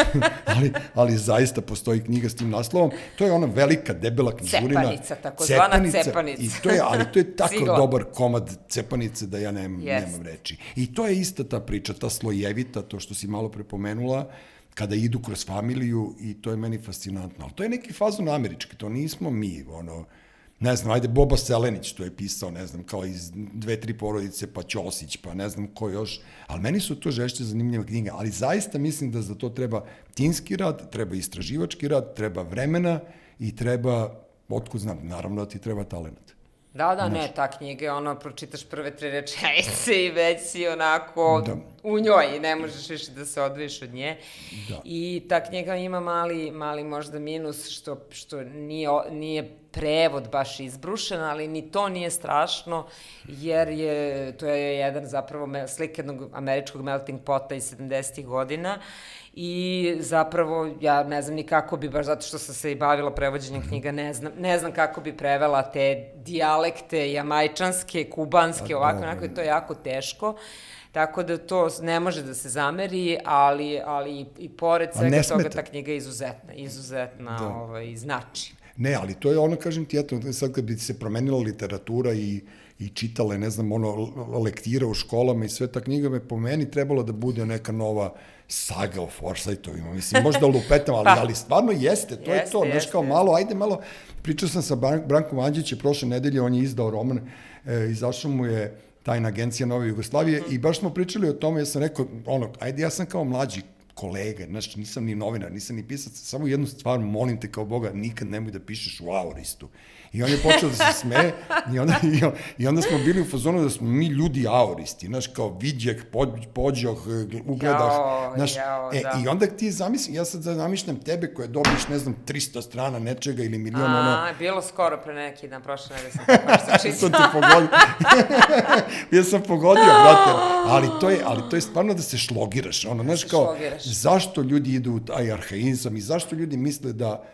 ali, ali zaista postoji knjiga s tim naslovom. To je ona velika, debela knjižurina. Cepanica, takozvana cepanica. I to je, ali to je tako dobar komad cepanice da ja nemam, Jest. nemam reči. I to je ista ta priča, ta slojevita, to što si malo prepomenula, kada idu kroz familiju i to je meni fascinantno. Ali to je neki fazon američki, to nismo mi, ono, ne znam, ajde, Boba Selenić to je pisao, ne znam, kao iz dve, tri porodice, pa Ćosić, pa ne znam ko još, ali meni su to žešće zanimljive knjige, ali zaista mislim da za to treba tinski rad, treba istraživački rad, treba vremena i treba, otkud znam, naravno da ti treba talent. Da, da, ne, ta knjiga je ono, pročitaš prve tri rečenice i već si onako Da. u njoj i ne možeš više da se odvojiš od nje. Da. I ta knjiga ima mali, mali možda minus što, što nije, nije prevod baš izbrušen, ali ni to nije strašno, jer je, to je jedan zapravo slik jednog američkog melting pota iz 70. godina i zapravo ja ne znam ni kako bi, baš zato što sam se i bavila prevođenjem knjiga, ne znam, ne znam kako bi prevela te dijalekte jamajčanske, kubanske, Pa, ovako, dobro. onako, to je jako teško. Tako da to ne može da se zameri, ali, ali i, i pored svega toga ta knjiga je izuzetna, izuzetna Da. ovaj, znači. Ne, ali to je ono, kažem ti, eto, sad kad bi se promenila literatura i, i čitale, ne znam, ono, lektira u školama i sve, ta knjiga me po meni trebala da bude neka nova saga o Forsythovima. Mislim, možda lupetam, ali, ali stvarno jeste, to je Jeste, to. Znaš, kao malo, ajde malo, pričao sam sa Bran- Brankom Anđićem prošle nedelje, on je izdao roman, e, izašao mu je tajna agencija Nove Jugoslavije Mhm. i baš smo pričali o tome, ja sam rekao, ono, ajde, ja sam kao mlađi kolega, znaš, nisam ni novinar, nisam ni pisac, samo jednu stvar, molim te kao Boga, nikad nemoj da pišeš u aoristu. I on je počeo da se smeje i onda, i, on- i onda smo bili u fazonu da smo mi ljudi aoristi, znaš, kao vidjek, pođ, pođoh, ugledah, Jao, znaš, jao, e, da. i onda ti zamisli, ja sad zamišljam tebe koje dobiš, ne znam, 300 strana nečega ili milion, ono, A, bilo skoro pre neki dan, prošle nedelje sam tako nešto sam te pogodio. ja sam pogodio, brate. Ali to je, ali to je stvarno da se šlogiraš. Ono, znaš, se kao, šlogiraš. zašto ljudi idu u taj arhaizam i zašto ljudi misle da,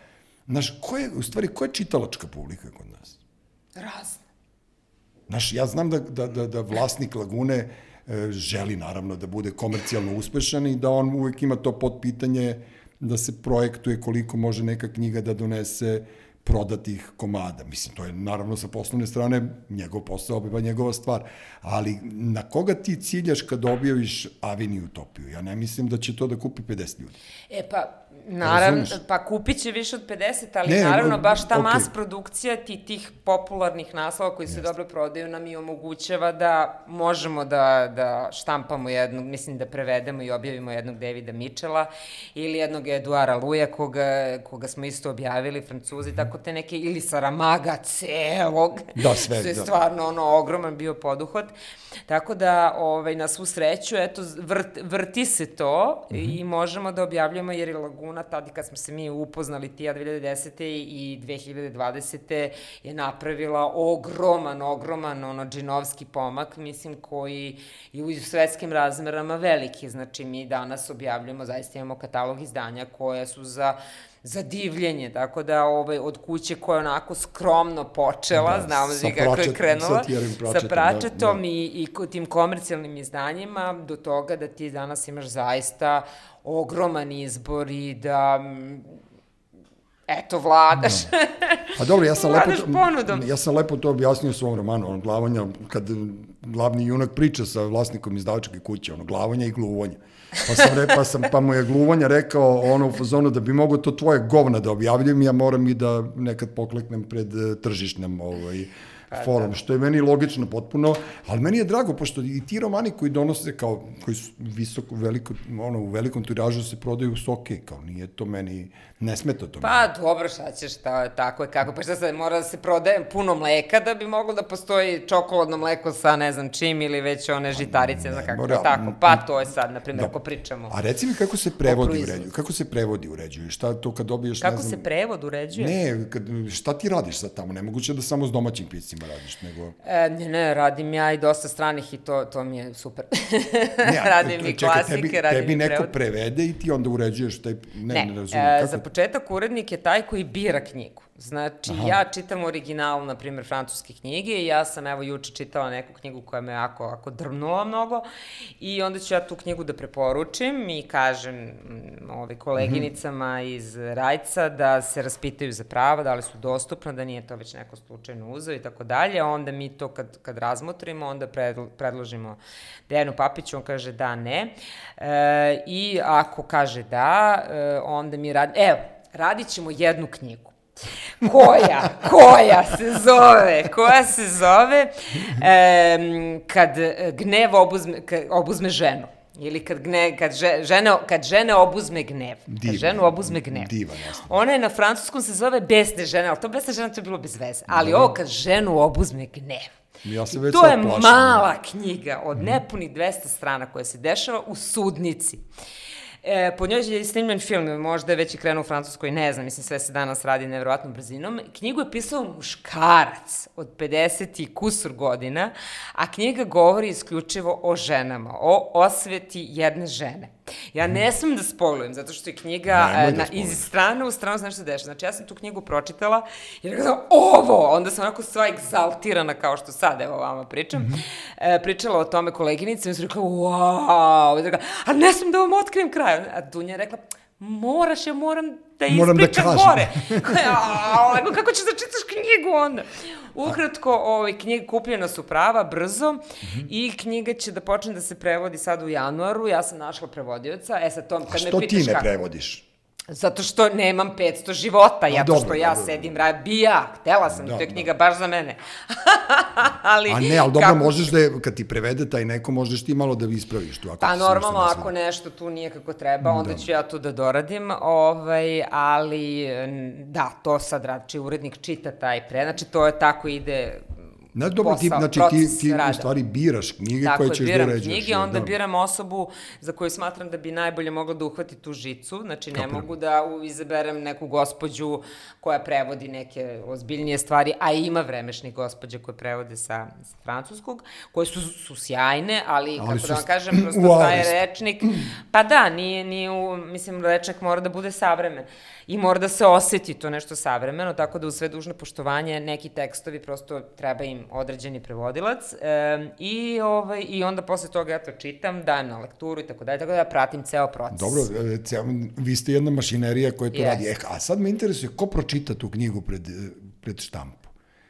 znaš, ko je, u stvari, ko je čitalačka publika kod nas? Razne. Znaš, ja znam da, da, da, da vlasnik Lagune e, želi naravno da bude komercijalno uspešan i da on uvek ima to potpitanje da se projektuje koliko može neka knjiga da donese prodatih komada. Mislim, to je naravno sa poslovne strane njegov posao, obiva njegova stvar. Ali na koga ti ciljaš kad objaviš Avini Utopiju? Ja ne mislim da će to da kupi 50 ljudi. E pa, Naravno, Razumeš? pa kupit će više od 50, ali Ne, naravno baš ta okej. mas produkcija ti, tih popularnih naslova koji se dobro prodaju nam i omogućava da možemo da, da štampamo jednog, mislim da prevedemo i objavimo jednog Davida Mitchella ili jednog Eduara Luja koga, koga smo isto objavili, francuzi, tako te neke, ili Saramaga celog, Da, sve, što je da. stvarno ono ogroman bio poduhvat. Tako da, ovaj, na svu sreću, eto, vrt, vrti se to Mhm. i možemo da objavljamo, jer je Laguna, tada kad smo se mi upoznali tija 2010. i 2020. je napravila ogroman, ogroman, ono, džinovski pomak, mislim, koji je u svetskim razmerama veliki. Znači, mi danas objavljamo, zaista imamo katalog izdanja koje su za za divljenje, tako da ovaj, od kuće koja je onako skromno počela, Da, da, znamo svi kako je krenula, sa Thierrym sa Pratchettom, da, pračetom da. i, i tim komercijalnim izdanjima do toga da ti danas imaš zaista ogroman izbor i da eto, vladaš. A dobro, ja sam lepo, ponudom. ja sam lepo to objasnio u svom romanu, ono, glavanja, kad glavni junak priča sa vlasnikom izdavačke kuće, ono, glavanja i gluvanja. Pa, sam re, pa, sam, pa mu je gluvanja rekao ono u fazonu da bi mogo to tvoje govna da objavljujem, ja moram i da nekad pokleknem pred eh, tržišnem ovaj, Pa forum, što je meni logično potpuno, ali meni je drago, pošto i ti romani koji donose kao, koji su visoko, veliko, ono, u velikom tiražu se prodaju su okej, kao nije to meni, ne smeta to meni. Pa dobro, šta ćeš, ta, tako je kako, pa šta sad, mora da se prodaje puno mleka da bi moglo da postoji čokoladno mleko sa ne znam čim ili već one žitarice, za kako mora- tako, pa to je sad, na primjer, ako pričamo. A reci mi kako se prevodi uređuju? Kako se prevodi uređuju? Šta to kad dobiješ, ne Kako znam... se prevod uređuje? Ne, kad, šta ti radiš sad tamo? Nemoguće da samo s domaćim piscima radiš, nego... E, ne, ne, radim ja i dosta stranih i to, to mi je super. Ne, radim i čekaj, klasike, tebi, radim tebi neko prevod. prevede i ti onda uređuješ taj... Ne, ne, Ne, razumijem. e, kako? za početak urednik je taj koji bira knjigu. Znači, Aha. ja čitam original, na primjer, francuske knjige i ja sam, evo, juče čitala neku knjigu koja me jako, jako drnula mnogo i onda ću ja tu knjigu da preporučim i kažem mm, ove, koleginicama mm -hmm. iz Rajca da se raspitaju za prava, da li su dostupna, da nije to već neko slučajno uzeo i tako dalje. Onda mi to kad, kad razmotrimo, onda predl, predložimo Dejanu Papiću, on kaže da, ne. E, I ako kaže da, e, onda mi radi... Evo, radit ćemo jednu knjigu. Koja, koja se zove, koja se zove e, kad gnev obuzme, kad obuzme ženu. Ili kad, gne, kad, že, žene, kad žene obuzme gnev. Divan, kad ženu obuzme gnev. divan, jasno. Ona je na francuskom se zove besne žene, ali to besne žene to je bilo bez veze. Ali ovo kad ženu obuzme gnev. Ja se već to sad je plašim. mala knjiga od nepunih 200 strana koja se dešava u sudnici. E, po njoj je snimljen film, možda je već i krenuo u Francuskoj, ne znam, mislim sve se danas radi nevjerovatnom brzinom. Knjigu je pisao muškarac od 50 i kusur godina, a knjiga govori isključivo o ženama, o osveti jedne žene. Ja ne smem da spolujem, zato što je knjiga Nemoj e, da na, iz strane u stranu znaš što se dešava. Znači, ja sam tu knjigu pročitala i rekla sam, ovo! Onda sam onako sva egzaltirana kao što sad, evo vama pričam. Mhm. e, pričala o tome koleginici i sam rekla, wow! I rekla, a ne smem da vam otkrijem kraj. A Dunja je rekla, moraš, ja moram da Moram da ispričam kažem. gore. A, kako ćeš da čitaš knjigu onda? Ukratko, ovaj, knjiga kupljena su prava, brzo, i knjiga će da počne da se prevodi sad u januaru. Ja sam našla prevodioca. E sad, to, A kad me što pitaš ti ne kako- prevodiš? Zato što nemam 500 života, ja to dobro, što ja dobro. sedim, ra, bi ja, htela sam, Da, to je da. knjiga baš za mene. ali, A ne, ali dobro, kako- možeš da je, kad ti prevede taj neko, možeš ti malo da ispraviš tu. Ako Pa normalno, ako nešto tu nije kako treba, onda ću ja tu da doradim, ovaj, ali da, to sad rad, či urednik čita taj pre, znači to je tako ide Ne, dobro, ti, posao, znači ti, proces ti u rada. stvari biraš knjige Tako koje je, ćeš da biram uređuješ. knjige, onda da? biram osobu za koju smatram da bi najbolje mogla da uhvati tu žicu, znači ne mogu da u- izaberem neku gospođu koja prevodi neke ozbiljnije stvari, a ima vremešnih gospođa koje prevode sa, sa francuskog, koje su, su sjajne, ali, Ali kako su da vam kažem, prosto u taj rečnik, pa da, nije, nije u, mislim, rečnik mora da bude savremen i mora da se oseti to nešto savremeno, tako da u sve dužno poštovanje neki tekstovi prosto treba im određeni prevodilac e, i, ovaj, i onda posle toga ja to čitam, dajem na lekturu i tako dalje, tako da ja pratim ceo proces. Dobro, e, ceo, vi ste jedna mašinerija koja to Jeste. radi. E, a sad me interesuje ko pročita tu knjigu pred, e, pred štampu?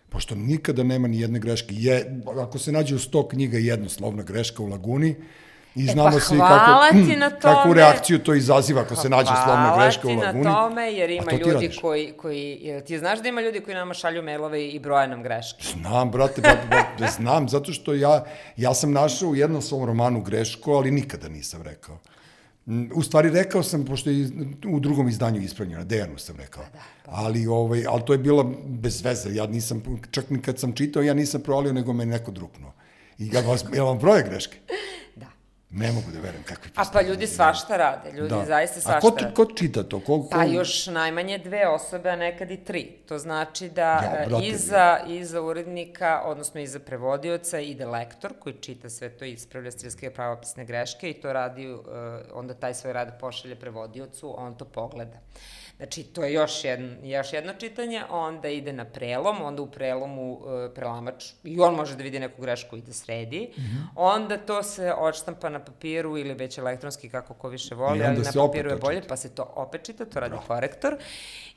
Pošto nikada nema ni jedne greške. Je, ako se nađe u sto knjiga jedna slovna greška u laguni, I E, znamo pa svi hvala kako, kakvu reakciju to izaziva ako se nađe slovna greška u Hvala laguni. ti na tome, jer ima ljudi radiš. koji, koji, ti znaš da ima ljudi koji nama šalju mailove i broje nam greške? Znam, brate, ba, da znam, zato što ja, ja sam našao u jednom svom romanu grešku, ali nikada nisam rekao. U stvari rekao sam, pošto je u drugom izdanju ispravljeno, Dejanu sam rekao. Pa Ali, ovaj, ali to je bilo bez veze, ja nisam, čak ni kad sam čitao, ja nisam provalio, nego me neko druknuo. I ja vas, jel vam broje greške? Ne mogu da verujem kakvi A pa ljudi svašta rade, ljudi Da. zaista A svašta ko, rade. ko čita to? Ko, ko... Pa još najmanje dve osobe, a nekad i tri. To znači da Ja, iza, iza urednika, odnosno iza prevodioca, ide lektor koji čita sve to i ispravlja stilske pravopisne greške i to radi, uh, onda taj svoj rad pošalje prevodiocu, on to pogleda. Znači, to je još jedno, još jedno čitanje, onda ide na prelom, onda u prelomu uh, prelamač, i on može da vidi neku grešku i da sredi, Mhm. onda to se odštampa na papiru ili već elektronski, kako ko više voli, ali na papiru je bolje, pa se to opet čita, to radi korektor.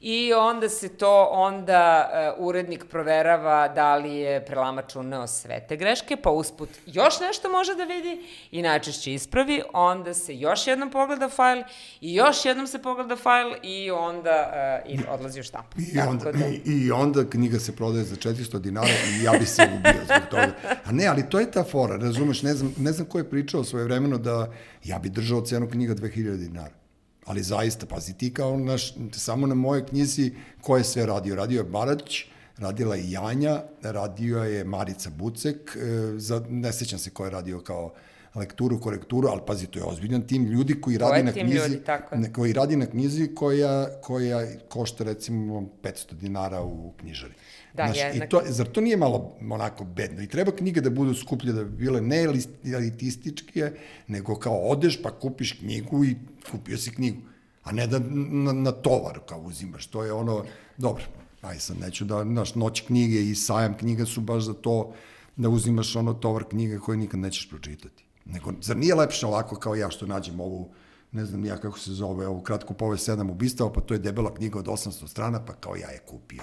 I onda se to, onda uh, urednik proverava da li je prelamač uneo sve te greške, pa usput još nešto može da vidi i najčešće ispravi, onda se još jednom pogleda fajl i još jednom se pogleda fajl i onda uh, i odlazi u štampu. I onda, da- i, I onda knjiga se prodaje za 400 dinara i ja bi se ubio zbog toga. A ne, ali to je ta fora, razumeš, ne znam, ne znam ko je pričao svoje vremeno da ja bi držao cenu knjiga 2000 dinara. Ali zaista, pazi, ti kao naš, samo na moje knjizi ko je sve radio? Radio je Barać, radila je Janja, radio je Marica Bucek, e, za, ne sećam se ko je radio kao lekturu, korekturu, ali pazi, to je ozbiljan tim ljudi koji radi na knjizi, ljudi, tako je. koji radi na knjizi koja, koja košta recimo 500 dinara u knjižari. Da, Znaš, jedna- i to, zar to nije malo onako bedno? I treba knjige da budu skuplje, da bi bile ne elitističke, nego kao odeš pa kupiš knjigu i kupio si knjigu. A ne da na, na tovar kao uzimaš. To je ono, dobro, aj sad neću da, znaš, noć knjige i sajam knjiga su baš za to da uzimaš ono tovar knjige koje nikad nećeš pročitati. Nego, zar nije lepše ovako kao ja što nađem ovu ne znam ja kako se zove, ovu kratku povest sedam ubistava, pa to je debela knjiga od 800 strana, pa kao ja je kupio.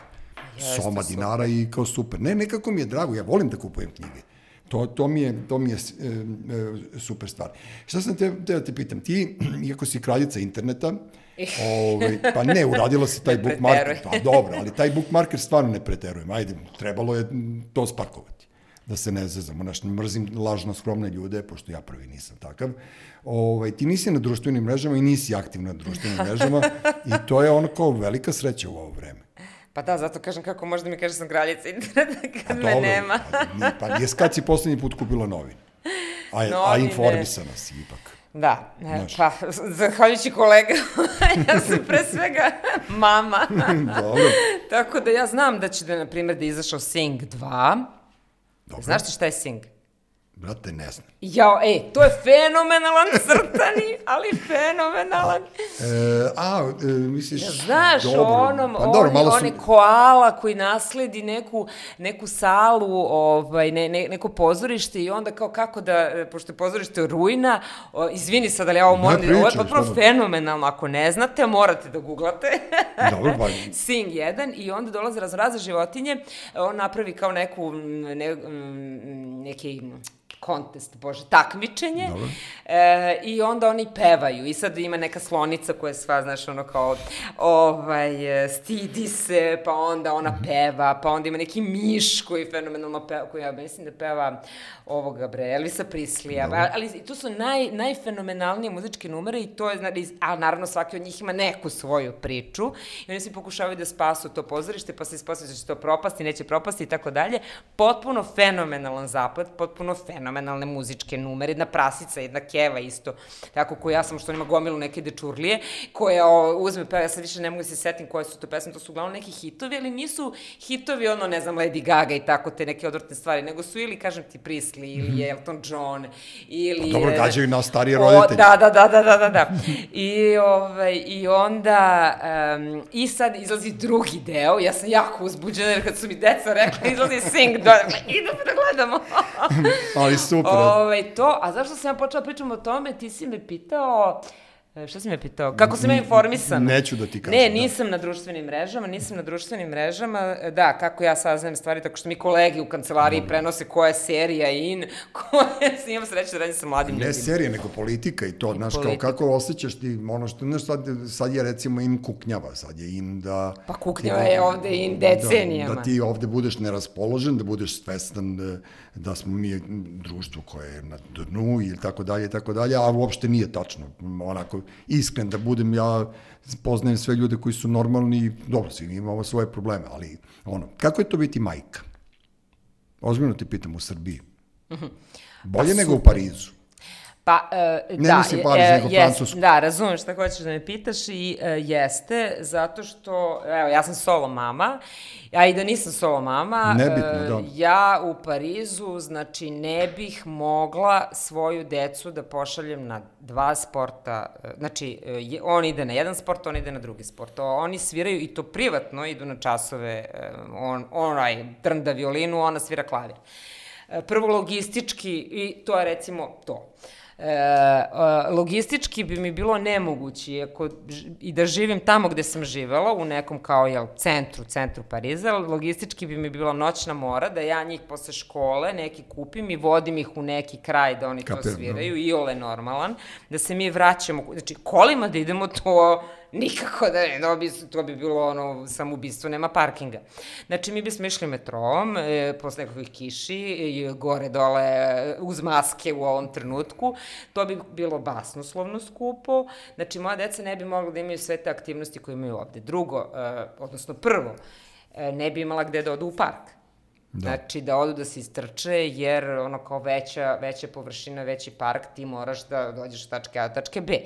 Jeste, Soma super. dinara i kao super. Ne, nekako mi je drago, ja volim da kupujem knjige. To, to mi je, to mi je e, e, super stvar. Šta sam te, te da te pitam, ti, iako si kraljica interneta, ovaj, pa ne, uradila si taj bookmarker, pa dobro, ali taj bookmarker stvarno ne preterujem, ajde, trebalo je to spakovati da se ne zezamo, znaš, mrzim lažno skromne ljude, pošto ja prvi nisam takav. Ovaj, ti nisi na društvenim mrežama i nisi aktivna na društvenim mrežama i to je ono kao velika sreća u ovo vreme. Pa da, zato kažem kako možda mi kaže sam kraljica interneta kad me Dobro, nema. ali nije- Pa nije kad si poslednji put kupila novine. A, a Novine. informisana si ipak. Da, e, Znaš. pa, zahvaljujući kolega, ja sam pre svega mama. Dobro. Tako da ja znam da će da, na primjer, da je izašao Sing 2. Dobro. Znaš ti šta je Sing? Brate, ne znam. Jao, ej, to je fenomenalan crtani, ali fenomenalan. E, a, e, misliš... Znaš, dobro, onom, pa dobro, on, malo on su- je koala koji nasledi neku, neku salu, ovaj, ne, ne, neko pozorište i onda kao kako da, e, pošto je pozorište ruina, o, izvini sad, ali ja ovo moram, ovo je pa prvo fenomenalno, ako ne znate, morate da googlate. Dobro, pa... Sing 1 i onda dolaze razraze životinje, on napravi kao neku, ne, mm, neki kontest, bože, takmičenje. Dobro. E, I onda oni pevaju i sad ima neka slonica koja je sva, znaš, ono kao, ovaj, e, stidi se, pa onda ona Mhm. peva, pa onda ima neki miš koji fenomenalno peva, koji ja mislim da peva ovoga bre, Elvisa Prislija, ali, ali to su naj, najfenomenalnije muzičke numere i to je, znači, a naravno svaki od njih ima neku svoju priču i oni svi pokušavaju da spasu to pozorište, pa se ispostavlja da će to propasti, neće propasti i tako dalje. Potpuno fenomenalan zaplet, potpuno fenomenalne muzičke numere, jedna prasica, jedna keva isto, tako koja ja sam što on ima gomilu neke dečurlije, koja o, uzme, pa ja sad više ne mogu da se setim koje su to pesme, to su uglavnom neki hitovi, ali nisu hitovi ono, ne znam, Lady Gaga i tako te neke odvrtne stvari, nego su ili, kažem ti, Prisley, ili Elton John, ili... Pa dobro, e, gađaju nas starije roditelje. Da, da, da, da, da, da, da. I, ovaj, I onda, um, i sad izlazi drugi deo, ja sam jako uzbuđena, jer kad su mi deca rekla, izlazi Sing, da, idemo da gledamo. Ali super. Ovaj, to, a zašto sam ja počela pričam o tome, ti si me pitao, E, Šta si me pitao? Kako sam ja informisana? Neću da ti kažem, Ne, da. nisam na društvenim mrežama, nisam na društvenim mrežama. E, Da, kako ja saznajem stvari, tako što mi kolegi u kancelariji prenose koja je serija in, koja je, imam sreće da radim sa mladim Ne ljudima. serije, nego politika i to, znaš, kao kako osjećaš ti, ono što, znaš, sad, sad je recimo in kuknjava, sad je in da... Pa kuknjava je ovde in decenijama. Da, da ti ovde budeš neraspoložen, da budeš svestan da, da smo mi društvo koje je na dnu i tako dalje i tako dalje, a uopšte nije tačno. Onako, iskren da budem, ja poznajem sve ljude koji su normalni i dobro, svi imamo svoje probleme, ali ono, kako je to biti majka? Ozbiljno ti pitam u Srbiji. Bolje nego u Parizu. Pa, e, Ne da, mislim Pariz, e, nego jest, Francusku. Da, razumem šta hoćeš da me pitaš i e, jeste, zato što, evo, ja sam solo mama, a i da nisam solo mama, Nebitno, e, da. ja u Parizu, znači, ne bih mogla svoju decu da pošaljem na dva sporta, znači, je- on ide na jedan sport, on ide na drugi sport. O, Oni sviraju i to privatno, idu na časove, e, on, onaj trnda violinu, ona svira klavir. Prvo logistički, i to je recimo to. E, logistički bi mi bilo nemoguće iako, ž- i da živim tamo gde sam živela, u nekom kao jel, centru, centru Pariza, logistički bi mi bila noćna mora, da ja njih posle škole neki kupim i vodim ih u neki kraj da oni to Kapiram, sviraju, i ole normalan, da se mi vraćamo, znači kolima da idemo to nikako da ne, to bi, to bi bilo ono samoubistvo, nema parkinga. Znači mi bismo išli metrom, e, posle nekakvih kiši, i gore dole e, uz maske u ovom trenutku, to bi bilo basnoslovno skupo, znači moja deca ne bi mogla da imaju sve te aktivnosti koje imaju ovde. Drugo, e, odnosno prvo, e, ne bi imala gde da odu u park. Da. Znači da odu da se istrče, jer ono kao veća, veća površina, veći park, ti moraš da dođeš od tačke A do tačke B.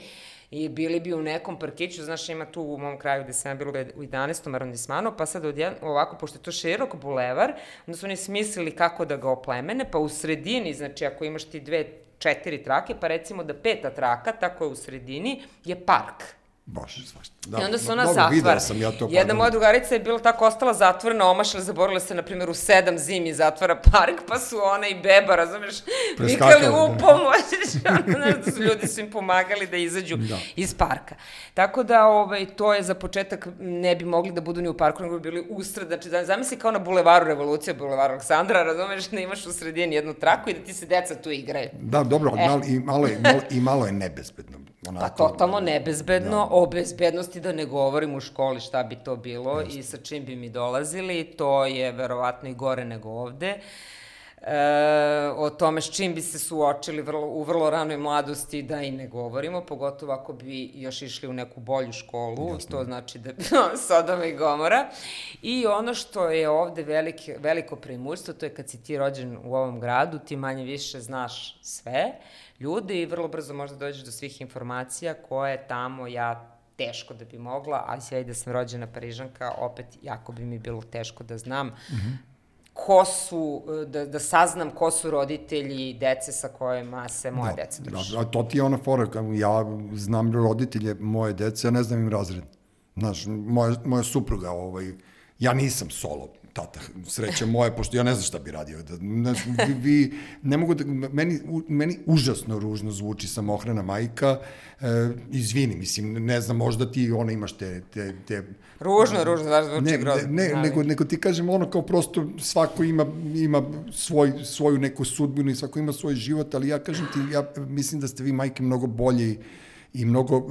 I bili bi u nekom parkiću, znaš, ima tu u mom kraju gde sam ja bila u 11. arondismanu, pa sad odjed, ovako, pošto je to širok bulevar, onda su oni smislili kako da ga oplemene, pa u sredini, znači ako imaš ti dve, četiri trake, pa recimo da peta traka, tako je u sredini, je park. Bože, svašta. Da, I onda se ona zatvara. Sam ja to. Jedna moja drugarica je bila tako ostala zatvorena, omašala, zaboravila se, na primjer, u sedam zimi zatvara park, pa su ona i beba, razumeš, vikali u pomoć, znaš, da su ljudi su im pomagali da izađu Da. iz parka. Tako da, ovaj, to je za početak, ne bi mogli da budu ni u parku, nego bi bili usred, znači, da, zamisli kao na bulevaru Revolucija, bulevaru Aleksandra, razumeš, da imaš u sredini jednu traku i da ti se deca tu igraju. Da, dobro, E. malo, i, malo je, malo, i malo je nebezbedno. Onako, Pa totalno nebezbedno, da. o bezbednosti da ne govorim u školi šta bi to bilo Just. i sa čim bi mi dolazili, to je verovatno i gore nego ovde. E, o tome s čim bi se suočili vrlo, u vrlo ranoj mladosti da i ne govorimo, pogotovo ako bi još išli u neku bolju školu, Jasne. to znači da Sodoma i Gomora. I ono što je ovde velik, veliko preimurstvo, to je kad si ti rođen u ovom gradu, ti manje više znaš sve ljude i vrlo brzo možda dođeš do svih informacija koje tamo ja teško da bi mogla, a sve i da sam rođena Parižanka, opet jako bi mi bilo teško da znam mm -hmm. ko su, da, da saznam ko su roditelji dece sa kojima se moja da, deca druže. Da, a to ti je ona fora, ja znam roditelje moje dece, ja ne znam im razred. Znaš, moja, moja supruga, ovaj, ja nisam solo tata, sreća moja, pošto ja ne znam šta bi radio. Da, ne, vi, ne mogu da, meni, u, meni užasno ružno zvuči samohrana majka, e, izvini, mislim, ne znam, možda ti ona imaš te... te, te ružno, ružno, znaš, zvuči ne, grozno. Ne, ne nego, nego ti kažem ono kao prosto svako ima, ima svoj, svoju neku sudbinu i svako ima svoj život, ali ja kažem ti, ja mislim da ste vi majke mnogo bolje i mnogo uh,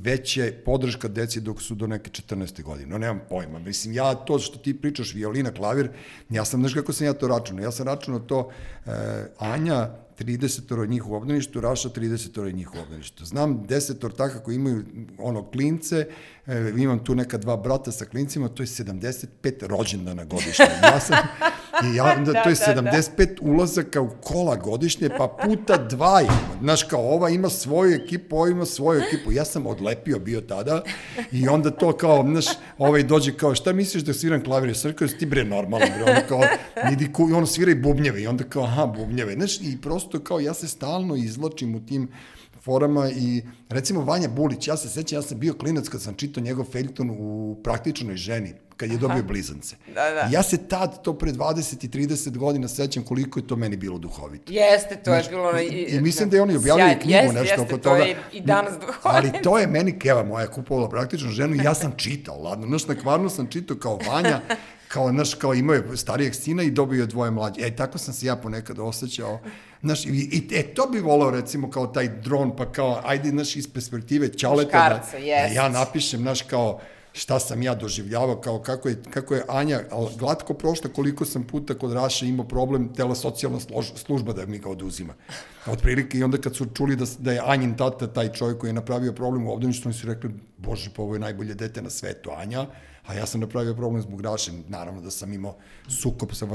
veće podrška deci dok su do neke 14. godine. No, nemam pojma. Mislim, ja to što ti pričaš, violina, klavir, ja sam, znaš kako sam ja to računao? Ja sam računao to uh, Anja, 30 od njih u obdaništu, Raša 30 od njih u obdaništu. Znam 10 ortaka koji imaju ono klince, e, imam tu neka dva brata sa klincima, to je 75 rođendana godišnje. Ja sam, i ja, da, to je 75 ulazaka u kola godišnje, pa puta dva ima. Znaš, kao ova ima svoju ekipu, ova ima svoju ekipu. Ja sam odlepio bio tada i onda to kao, znaš, ovaj dođe kao, šta misliš da sviram klavir? Sve kao, ti bre normalno, bre, ono kao, idi ku, ono svira i bubnjeve i onda kao, aha, bubnjeve. Znaš, i prosto kao, ja se stalno izlačim u tim forama i recimo Vanja Bulić, ja se sećam, ja sam bio klinac kad sam čitao njegov feljton u praktičnoj ženi, kad je dobio blizance. Da, da. I ja se tad, to pre 20 i 30 godina, sećam koliko je to meni bilo duhovito. Jeste, to je Znaš, bilo... i, i mislim da je oni objavili sjajno. knjigu Jeste, nešto jeste, oko to toga. je i danas duhovito. Ali to je meni, keva moja je kupovala praktično ženu i ja sam čitao, ladno. Znaš, na kvarnu sam čitao kao Vanja, kao, znaš, kao imao je starijeg sina i dobio je dvoje mlađe. E, tako sam se ja ponekad osjećao. Znaš, i, i e, to bi volao, recimo, kao taj dron, pa kao, ajde, znaš, iz perspektive ćaleta, da, Muškarca, da ja napišem, znaš, kao, šta sam ja doživljavao, kao kako je, kako je Anja al, glatko prošla, koliko sam puta kod Raše imao problem, tela socijalna slož, služba da mi ga oduzima. Otprilike i onda kad su čuli da, da je Anjin tata taj čovjek koji je napravio problem u obdaništu, oni su rekli, bože, pa ovo je najbolje dete na svetu, Anja, a ja sam napravio problem zbog Raše, naravno da sam imao sukop sa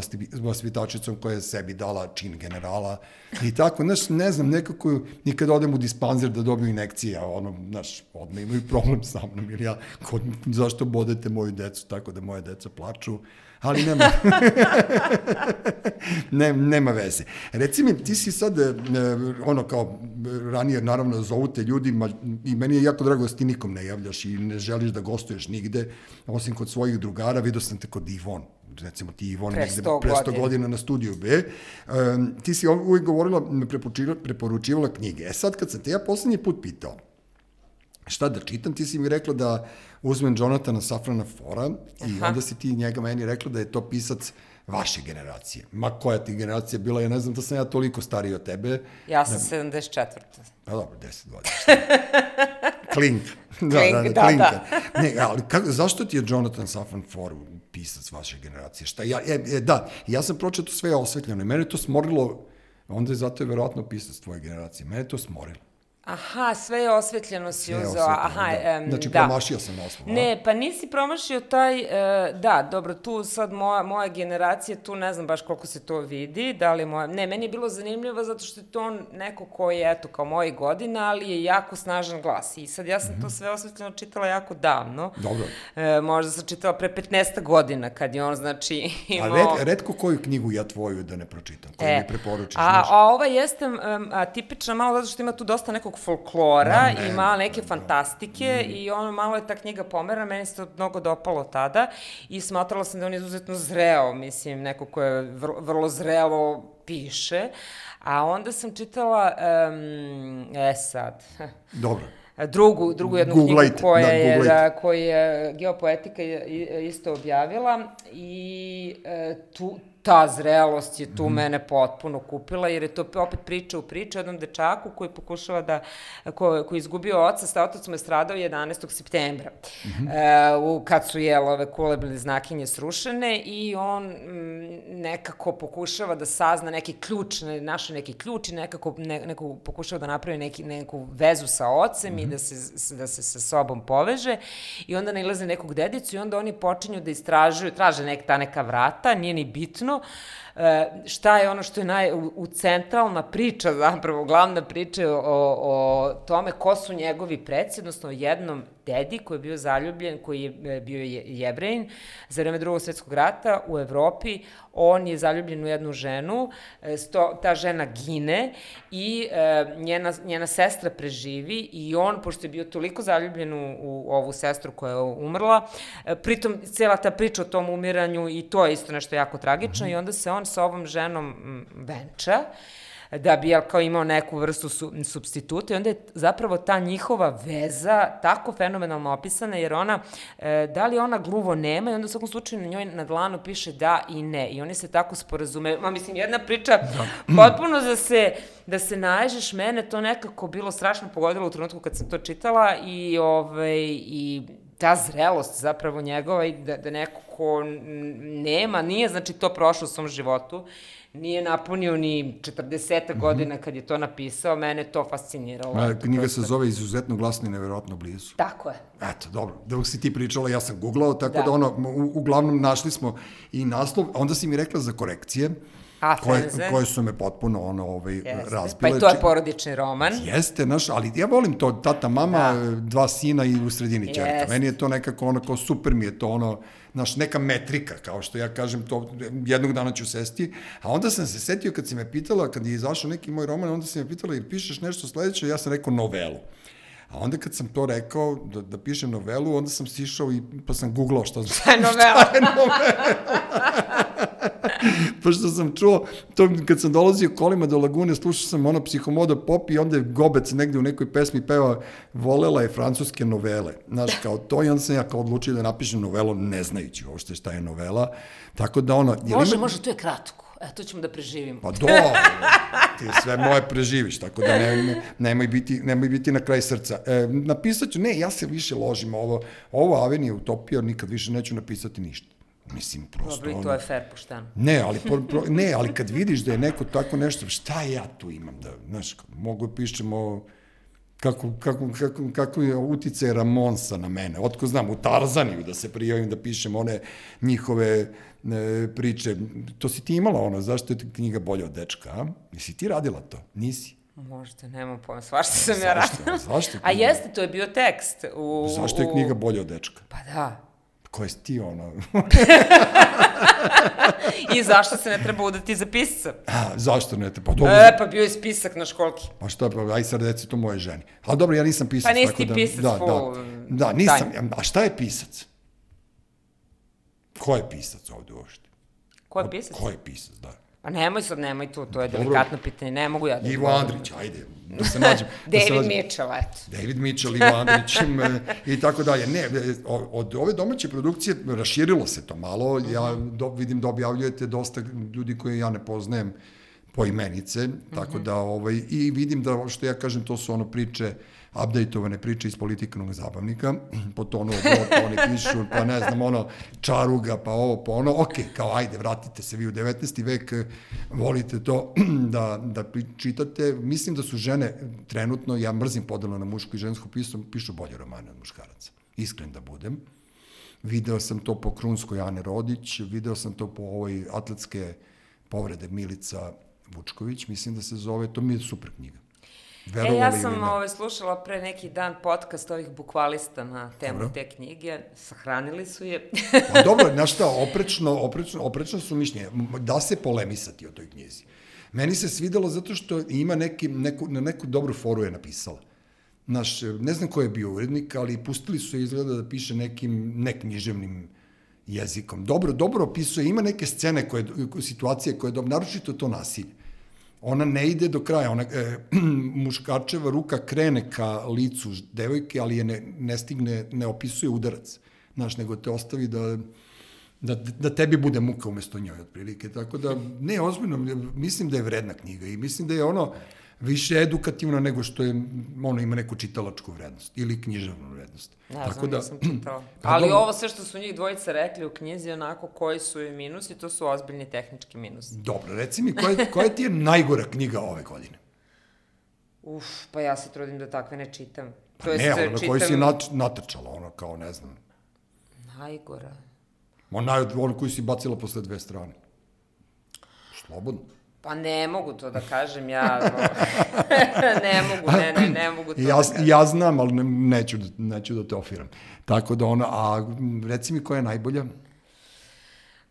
vaspitačicom koja je sebi dala čin generala. I tako, znaš, ne znam, nekako, ni kad odem u dispanzer da dobiju inekcije, a ono, znaš, odmah imaju problem sa mnom, jer ja, kod, zašto bodete moju decu tako da moje deca plaču, ali nema, ne, nema veze. Reci mi, ti si sad, e, ono kao, ranije naravno zovu te ljudi, ma, i meni je jako drago da ti nikom ne javljaš i ne želiš da gostuješ nigde, osim kod svojih drugara, vidio sam te kod Ivon, recimo ti Ivon Pre negde 100 pre 100 godina. godina na studiju B, um, ti si uvijek govorila, preporučivala knjige. E sad, kad sam te ja poslednji put pitao, šta da čitam, ti si mi rekla da uzmem Jonathana Safrana Fora i Aha. onda si ti njega meni rekla da je to pisac vaše generacije. Ma koja ti generacija bila, ja ne znam da sam ja toliko stariji od tebe. Ja sam 74. Pa dobro, 10 godina. Klink. Da, Klink, da, da, da, klinka. da. Ne, ali kako, zašto ti je Jonathan Safran Foer pisac vaše generacije? Šta, ja, e, e, da, ja sam pročito sve osvetljeno i mene to smorilo, onda je zato je verovatno pisac tvoje generacije. Mene to smorilo. Aha, sve je osvetljeno si uzeo. osvetljeno, Aha, da. em, Znači, da. promašio sam naslov, a? Ne, pa nisi promašio taj, e, da, dobro, tu sad moja, moja generacija, tu ne znam baš koliko se to vidi, da li moja, ne, meni je bilo zanimljivo zato što je to on neko koji je, eto, kao mojih godina, ali je jako snažan glas. I sad ja sam Mhm. to sve osvetljeno čitala jako davno. Dobro. E, možda sam čitala pre 15 godina, kad je on, znači, A imao... red, redko koju knjigu ja tvoju da ne pročitam, koju mi preporučiš. E, a, a ova jeste um, atipična malo zato što ima tu dosta nekog folklora Ma ne, i malo neke da, da. fantastike i ono malo je ta knjiga pomera, meni se to mnogo dopalo tada i smatrala sam da on je izuzetno zreo, mislim, neko ko je vrlo, vrlo zrelo piše, a onda sam čitala, um, e sad, Dobro. drugu, drugu jednu Googlajte, knjigu koja da, je, da, koju je Geopoetika i- i- isto objavila i e, tu, ta zrelost je Mhm. tu mene potpuno kupila, jer je to opet priča u priči o jednom dečaku koji pokušava da, ko, koji je izgubio oca, sa otac mu je stradao 11. septembra, Mhm. e, u, kad su jel, ove kulebne znakinje srušene i on mm, nekako pokušava da sazna neki ključ, našao neki ključ i nekako ne, neko pokušava da napravi neki, neku vezu sa ocem i da se, da se sa sobom poveže i onda nailaze nekog dedicu i onda oni počinju da istražuju, traže nek, ta neka vrata, nije ni bitno, e, šta je ono što je naj, u, u centralna priča zapravo, glavna priča o, o tome ko su njegovi preci, odnosno o jednom dedi koji je bio zaljubljen, koji je e, bio je, jevrejin za vreme drugog svetskog rata u Evropi, on je zaljubljen u jednu ženu, e, sto, ta žena gine i e, njena, njena sestra preživi i on, pošto je bio toliko zaljubljen u, u ovu sestru koja je umrla, e, pritom cela ta priča o tom umiranju i to je isto nešto jako tragično i onda se on sa ovom ženom m, venča, da bi jel, kao imao neku vrstu su, substituta i onda je zapravo ta njihova veza tako fenomenalno opisana jer ona, e, da li ona gluvo nema i onda u svakom slučaju na njoj na dlanu piše da i ne i oni se tako sporazume, ma mislim jedna priča potpuno da se, da se naježeš mene to nekako bilo strašno pogodilo u trenutku kad sam to čitala i, ovaj, i ta zrelost zapravo njegova i da, da neko ko nema, nije znači to prošlo u svom životu, nije napunio ni 40 godina kad je to napisao, mene to fasciniralo. A, knjiga prosto. se zove Izuzetno glasno i neverovatno blizu. Tako je. Eto, dobro, dok si ti pričala, ja sam googlao, tako da, Da. da ono, u, uglavnom našli smo i naslov, onda si mi rekla za korekcije, A, koje, Fenze? koje su me potpuno ono, ovaj, Jeste. razbile. Pa i to je Či- porodični roman. Jeste, naš, ali ja volim to, tata, mama, Da. dva sina i u sredini čerka. Jeste. Meni je to nekako onako super mi je to ono, naš, neka metrika, kao što ja kažem, to jednog dana ću sesti. A onda sam se setio kad si me pitala, kad je izašao neki moj roman, onda si me pitala, ili pišeš nešto sledeće, ja sam rekao novelu. A onda kad sam to rekao, da, da pišem novelu, onda sam sišao i pa sam googlao šta, Šta je novela? šta je novela. Pošto sam čuo, to kad sam dolazio kolima do Lagune, slušao sam ono psihomoda pop i onda je Gobec negde u nekoj pesmi peva volela je francuske novele. Znaš, kao to i onda sam ja kao odlučio da napišem novelu ne znajući uopšte šta je novela. Tako da ono... Može, ima- može, to je kratko. E, to ćemo da preživimo. Pa dobro, ti sve moje preživiš, tako da ne, ne, nemoj, biti, nemoj biti na kraj srca. E, napisat ću, ne, ja se više ložim ovo, ovo Avenija Utopija, nikad više neću napisati ništa. Mislim, prosto... Dobro, i to je fair, pošteno. Ne, ali, pro, pro, ne, ali kad vidiš da je neko tako nešto, šta ja tu imam da, znaš, mogu da pišem o kako, kako, kako, kako je utice Ramonsa na mene. Otko znam, u Tarzaniju da se prijavim da pišem one njihove priče. To si ti imala ono, zašto je ti knjiga bolja od dečka, a? Jesi ti radila to? Nisi. Možda, nemam pojma, svašta sam ja Zašto? radila. Zašto je A knjiga- jeste, to je bio tekst. U, Zašto je knjiga bolja od dečka? Pa da. Ko je ti ono? I zašto se ne treba udati za pisca? A, zašto ne te? Pa dobro, E, pa bio je spisak na školki. Pa šta, pa aj sad reci to moje ženi. Ali dobro, ja nisam pisac. Pa nisi ti da, pisac, da, fu, da, da, nisam. daj. A šta je pisac? Ko je pisac ovde uopšte? Ko je pisac? Ko je pisac, da. Pa nemoj sad, nemoj tu, to je Dobro. delikatno pitanje, ne mogu ja da... Ivo. Andrić, ajde, da se nađem. da se David nađem. Mitchell, eto. David Mitchell, Ivo Andrić i tako dalje. Ne, e, od ove domaće produkcije raširilo se to malo. Ja do, vidim da objavljujete dosta ljudi koje ja ne poznajem po imenice, tako da ovaj, i vidim da, što ja kažem, to su ono priče, updateovane priče iz politikanog zabavnika, po tonu oblota, oni pišu, pa ne znam, ono, čaruga, pa ovo, pa ono, ok, kao ajde, vratite se vi u 19. vek, volite to da, da čitate. Mislim da su žene trenutno, ja mrzim podelu na mušku i žensku pisu, pišu bolje romane od muškaraca. Iskren da budem. Video sam to po Krunskoj Ane Rodić, video sam to po ovoj atletske povrede Milica Vučković, mislim da se zove, to mi je super knjiga. E, Verovali ja ili sam ne. ovaj, slušala pre neki dan podcast ovih bukvalista na temu Dobro. te knjige, sahranili su je. Pa dobro, znaš šta, oprečno, oprečno, oprečno su mišljenje. Da se polemisati o toj knjizi. Meni se svidelo zato što ima neki, neku, na neku dobru foru je napisala. Naš, ne znam ko je bio urednik, ali pustili su je izgleda da piše nekim neknjiževnim jezikom. Dobro, dobro opisuje, ima neke scene, koje, situacije koje je dobro, naročito to nasilje. Ona ne ide do kraja, ona, e, muškačeva ruka krene ka licu devojke, ali je ne, ne stigne, ne opisuje udarac. Znaš, nego te ostavi da, da, da tebi bude muka umesto njoj, otprilike. Tako da, ne, ozbiljno, mislim da je vredna knjiga i mislim da je ono više edukativno nego što je, ono ima neku čitalačku vrednost ili književnu vrednost. Ne Tako znam, da, nisam čitala. Pa Ali dobro. ovo sve što su njih dvojica rekli u knjizi, onako koji su i minusi, to su ozbiljni tehnički minusi. Dobro, reci mi, koja, koja ti je najgora knjiga ove godine? Uf, pa ja se trudim da takve ne čitam. Pa ne, ali na koju si nat, natrčala, ono kao, ne znam, Najgora. Ona ono koju si bacila posle dve strane. Slobodno. Pa ne mogu to da kažem, ja... ne mogu, ne, ne, ne mogu to Ja, da kažem. ja znam, ali ne, neću, da, neću da te ofiram. Tako da ono, a reci mi koja je najbolja?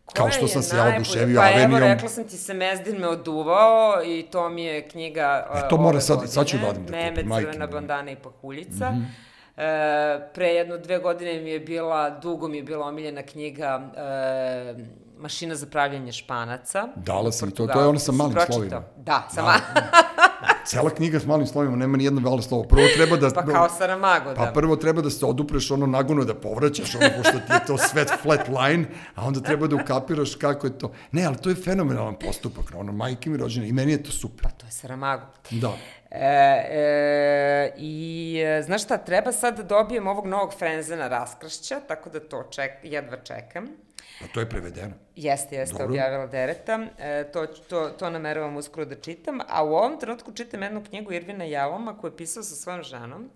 kao Koja što je sam se ja oduševio Pa evo, Avenijom. rekla sam ti se Mezdin me oduvao i to mi je knjiga E, to mora ove sad- godine. sad ću da odim da Meme, kupim, majke crvena bandana i pahuljica. Mm -hmm. E, pre jedno dve godine mi je bila, dugo mi je bila omiljena knjiga e, Mašina za pravljanje španaca. Dala si to, to je ono sa malim Pročitao? slovima. Da, sa Da. ma... Cela knjiga s malim slovima, nema ni jedno malo slovo. Prvo treba da... pa kao Saramago, Pa da. prvo treba da se odupreš ono nagonu da povraćaš, ono, pošto ti je to sve flat line, a onda treba da ukapiraš kako je to. Ne, ali to je fenomenalan postupak, ono, majke mi rođene, i meni je to super. Pa to je Saramago. Da. E, e, I e, znaš šta, treba sad da dobijem ovog novog Frenzena raskršća, tako da to ček, jedva čekam. Pa to je prevedeno. Jeste, jeste, Dobro. objavila Dereta. E, to, to, to nameravam uskoro da čitam. A u ovom trenutku čitam jednu knjigu Irvina Jaloma koju je pisao sa svojom ženom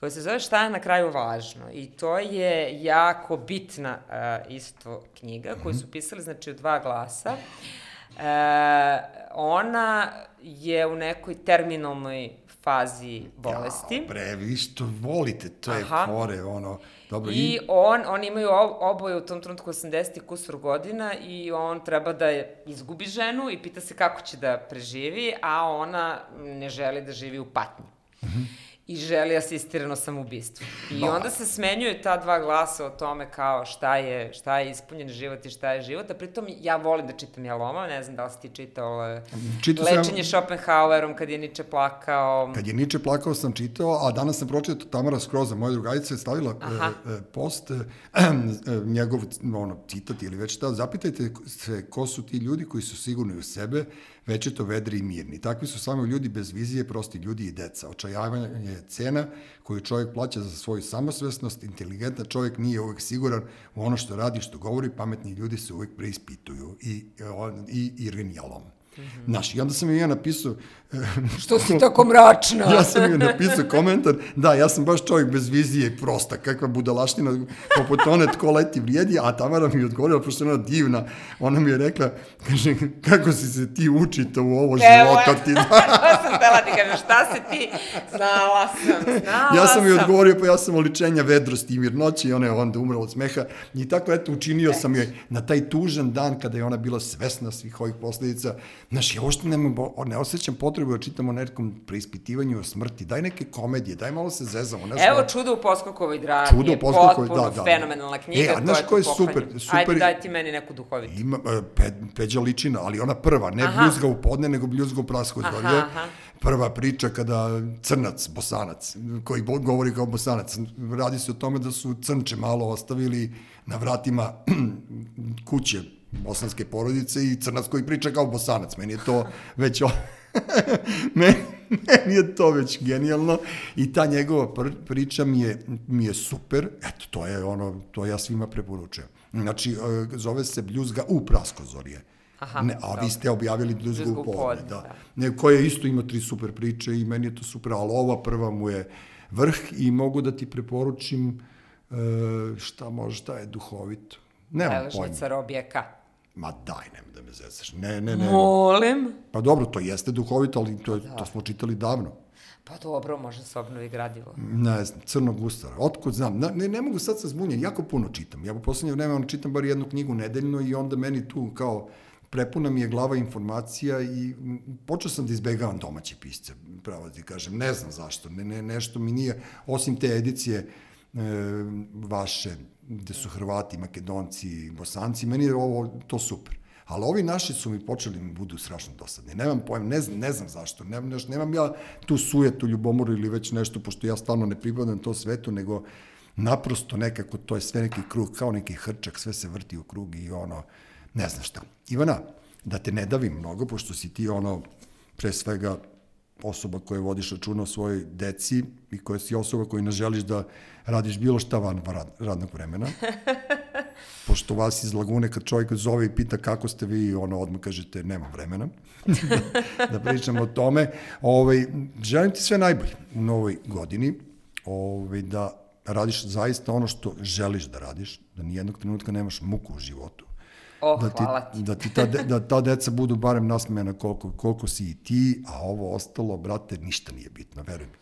koja se zove Šta je na kraju važno. I to je jako bitna uh, isto knjiga koju su pisali znači u dva glasa. E, ona je u nekoj terminalnoj fazi bolesti. Ja, bre, vi što volite, to je Aha. fore, ono, dobro, I on, oni imaju ob- oboje u tom trenutku 80 i kusur godina i on treba da izgubi ženu i pita se kako će da preživi, a ona ne želi da živi u patnji. I želi asistirano samoubistvo. I onda se smenjuju ta dva glasa o tome kao šta je, šta je ispunjen život i šta je život, a pritom ja volim da čitam Jaloma, ne znam da li si ti čitao Čitao Lečenje sam- Schopenhauerom kad je Nietzsche plakao. Kad je Niče plakao sam čitao, a danas sam pročitao Tamara Skroza, moja drugarica je stavila Aha. e, e, post, e, njegov ono, citat ili već šta, zapitajte se ko su ti ljudi koji su sigurni u sebe, večito vedri i mirni. Takvi su samo ljudi bez vizije, prosti ljudi i deca. Očajavanje je cena koju čovjek plaća za svoju samosvesnost, inteligentan čovjek nije uvek siguran u ono što radi, što govori, pametni ljudi se uvek preispituju i, e, on- i, i genijalom. Znaš, i onda sam i ja napisao, Što si tako mračna? ja sam joj napisao komentar, da, ja sam baš čovjek bez vizije i prosta, kakva budalaština, poput one tko leti vrijedi, a Tamara mi je odgovorila, pošto je ona divna, ona mi je rekla, kaže, kako si se ti učito u ovo Evo, života ti. to sam htela ti kažem, šta si ti? Znala sam, znala ja sam joj sam. odgovorio, pa ja sam oličenja vedrosti i mirnoći i ona je onda umrla od smeha. I tako, eto, učinio sam joj na taj tužan dan kada je ona bila svesna svih ovih posledica. Znaš, ja uopšte ne, ne osjećam potrebu da čitam o nekom preispitivanju o smrti. Daj neke komedije, daj malo se zezamo. Ne znam, Evo Čudo u Poskokovoj drami. Čudo u Poskokovoj, da, da. fenomenalna knjiga. E, a to znaš je ko je super- super Ajde, daj ti meni neku duhovitu. Ima, e, pe, Peđa Ličina, ali ona prva, ne Aha. bljuzga u podne, nego bljuzga u prasko Aha, aha. Prva priča kada crnac, bosanac, koji govori kao bosanac, radi se o tome da su crnče malo ostavili na vratima kuće bosanske porodice i crnac koji priča kao bosanac. Meni je to već... O... meni, meni je to već genijalno i ta njegova pr- priča mi je, mi je super. Eto, to je ono, to ja svima preporučujem. Znači, e, zove se Bljuzga u Praskozorje. Aha, ne, a vi ste objavili Bljuzgu u podne, da. da. Ne, koja isto ima tri super priče i meni je to super, ali ova prva mu je vrh i mogu da ti preporučim e, šta može, šta je duhovito. Nemam pojma. Beležnica Robijeka. Ma daj, nemoj da me zezaš. Ne, ne, ne. Molim. Pa dobro, to jeste duhovito, ali to, je, to smo čitali davno. Pa dobro, može se obnovi gradivo. Ne znam, Crnog ustara. Otkud znam? Na, ne, ne mogu sad sa zbunjen, jako puno čitam. Ja u poslednje vreme ono, čitam bar jednu knjigu nedeljno i onda meni tu kao prepuna mi je glava informacija i počeo sam da izbegavam domaće pisce, pravo da ti kažem. Ne znam zašto, ne, ne, nešto mi nije, osim te edicije vaše, gde su Hrvati, Makedonci, Bosanci, meni je ovo to super. Ali ovi naši su mi počeli da mi budu strašno dosadni. Nemam pojem, ne znam, ne znam zašto. Ne, ne, nemam ja tu sujetu, ljubomoru ili već nešto, pošto ja stvarno ne pripadam to svetu, nego naprosto nekako to je sve neki krug, kao neki hrčak, sve se vrti u krug i ono, ne znam šta. Ivana, da te ne davim mnogo, pošto si ti ono, pre svega, osoba koja vodiš računa o svojoj deci i koja si osoba koja ne želiš da radiš bilo šta van rad, radnog vremena. Pošto vas iz Lagune, kad čovjek zove i pita kako ste vi, ono, odmah kažete, nema vremena da pričamo o tome. Ovaj, želim ti sve najbolje u novoj godini, ovaj, da radiš zaista ono što želiš da radiš, da nijednog trenutka nemaš muku u životu. Oh, da ti, hvala ti. da ti ta, de, da ta deca budu barem nasmejana koliko, koliko si i ti, a ovo ostalo, brate, ništa nije bitno, veruj mi.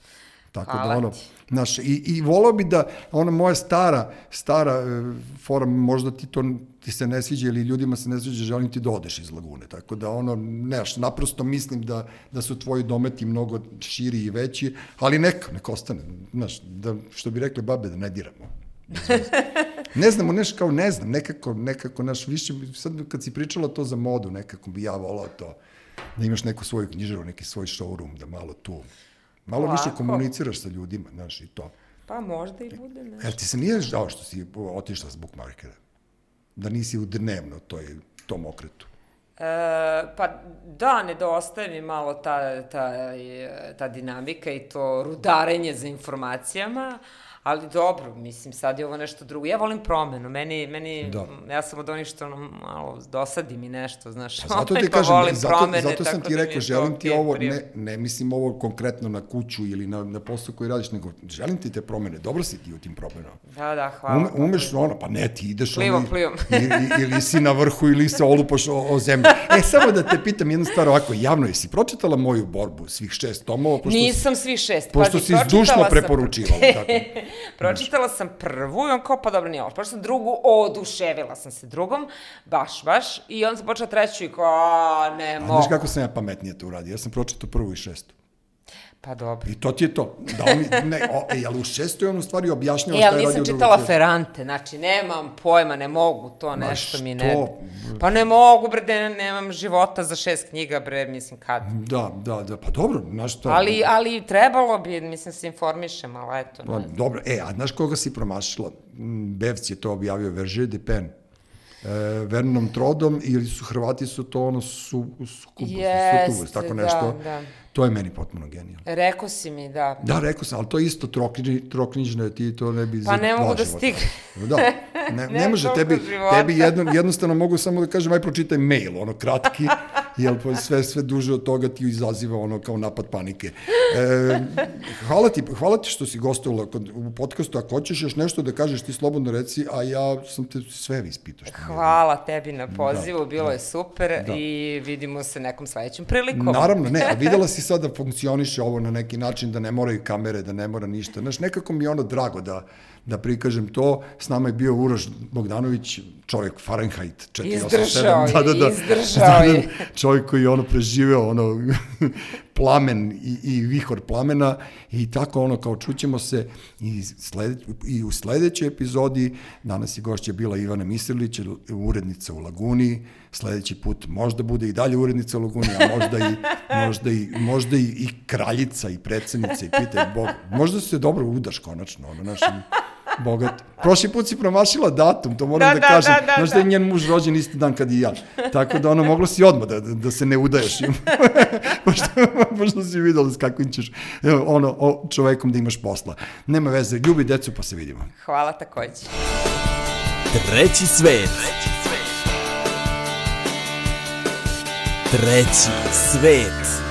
Tako Hvala da ono, znaš, i, i volao bi da ona moja stara, stara e, fora, možda ti to ti se ne sviđa ili ljudima se ne sviđa, želim ti da odeš iz Lagune. Tako da ono, neš, naprosto mislim da, da su tvoji dometi mnogo širi i veći, ali neka, neka ostane. Znaš, da, što bi rekli babe, da ne diramo. ne znamo, neš kao ne znam, nekako, nekako, naš, više, sad kad si pričala to za modu, nekako bi ja volao to, da imaš neku svoju knjižaru, neki svoj showroom, da malo tu, malo više Polako. komuniciraš sa ljudima, znaš, i to. Pa možda i bude nešto. Jel ti se nije žao što si otišla s bookmarkera? Da nisi u dnevno toj, tom okretu? E, pa da, nedostaje mi malo ta, ta, ta dinamika i to rudarenje za informacijama, ali dobro, mislim, sad je ovo nešto drugo. Ja volim promenu, meni, meni Da. ja sam od onih što ono, malo dosadi mi nešto, znaš, Pa zato ovaj, ti pa kažem, volim zato, promene, zato sam ti da rekao, želim ti ovo, ne, ne mislim ovo konkretno na kuću ili na, na posao koji radiš, nego želim ti te promene, dobro si ti u tim promenama. Da, da, hvala. Ume, umeš ono, pa ne, ti ideš Plivom, ono, plivom. ili, ili si na vrhu ili se olupaš o, o zemlju. E, samo da te pitam jednu stvar ovako, javno, jesi pročitala moju borbu svih šest tomova? Pošto, Nisam svi šest. Pošto Pazi, si zdušno preporučivala, tako. Pročitala sam prvu i on kao, pa dobro, nije ovo. Pročitala sam drugu, oduševila sam se drugom, baš, baš. I onda sam počela treću i kao, a, ne A mogu. znaš kako sam ja pametnije to uradio? Ja sam pročitao prvu i šestu. Pa dobro. I to ti je to. Da oni, ne, o, e, ali u šestoj on u stvari objašnjava E, šta je nisam radio čitala drugo. Ferrante, znači nemam pojma, ne mogu, to Ma nešto mi ne... što? Pa ne mogu, bre, da nemam života za šest knjiga, bre, mislim kad. Da, da, da, pa dobro, znaš to. Ali, ali trebalo bi, mislim, se informišem, ali eto. Pa, Ne. dobro, e, a znaš koga si promašila? Mm, Bevc je to objavio, Verže de Pen. E, Vernom Trodom ili su Hrvati su to ono su, su, Jeste, su tako da, nešto. da. To je meni potpuno genijalno. Rekao si mi, da. Da, rekao sam, ali to je isto troknji, troknjižno, ti to ne bi... Pa ne mogu da života. stignem. Da, ne, ne, Ne može, tebi, života. tebi jedno, jednostavno mogu samo da kažem, aj pročitaj mail, ono kratki, jer pa sve, sve duže od toga ti izaziva ono kao napad panike. E, hvala, ti, hvala ti što si gostovala kod, u podcastu, ako hoćeš još nešto da kažeš, ti slobodno reci, a ja sam te sve ispitao. Što mi je- Hvala tebi na pozivu, Da, bilo da. je super Da. i vidimo se nekom sledećem prilikom. Naravno, ne, a videla si sad da funkcioniše ovo na neki način, da ne moraju kamere, da ne mora ništa. Znaš, nekako mi je ono drago da, da prikažem to. S nama je bio Uroš Bogdanović, čovjek Fahrenheit 487. Izdržao je, izdržao je. čovjek koji je ono preživeo ono plamen i, i vihor plamena i tako ono kao čućemo se i, slede, i u sledećoj epizodi. Danas je gošća bila Ivana Misrlić, urednica u Laguni, sledeći put možda bude i dalje urednica u Laguni, a možda i, možda i, možda i, i kraljica i predsednica i pitaj Bog, možda se dobro udaš konačno, ono, naš, bogat. Prošli put si promašila datum, to moram da, Da, da kažem. da, da, Znaš da je da. njen muž rođen isti dan kad i ja. Tako da ono, moglo si odmah da, da, se ne udaješ. pošto, pošto si videla s kakvim ćeš evo, ono, o, čovekom da imaš posla. Nema veze, ljubi decu pa se vidimo. Hvala takođe. Treći svet. Treći svet.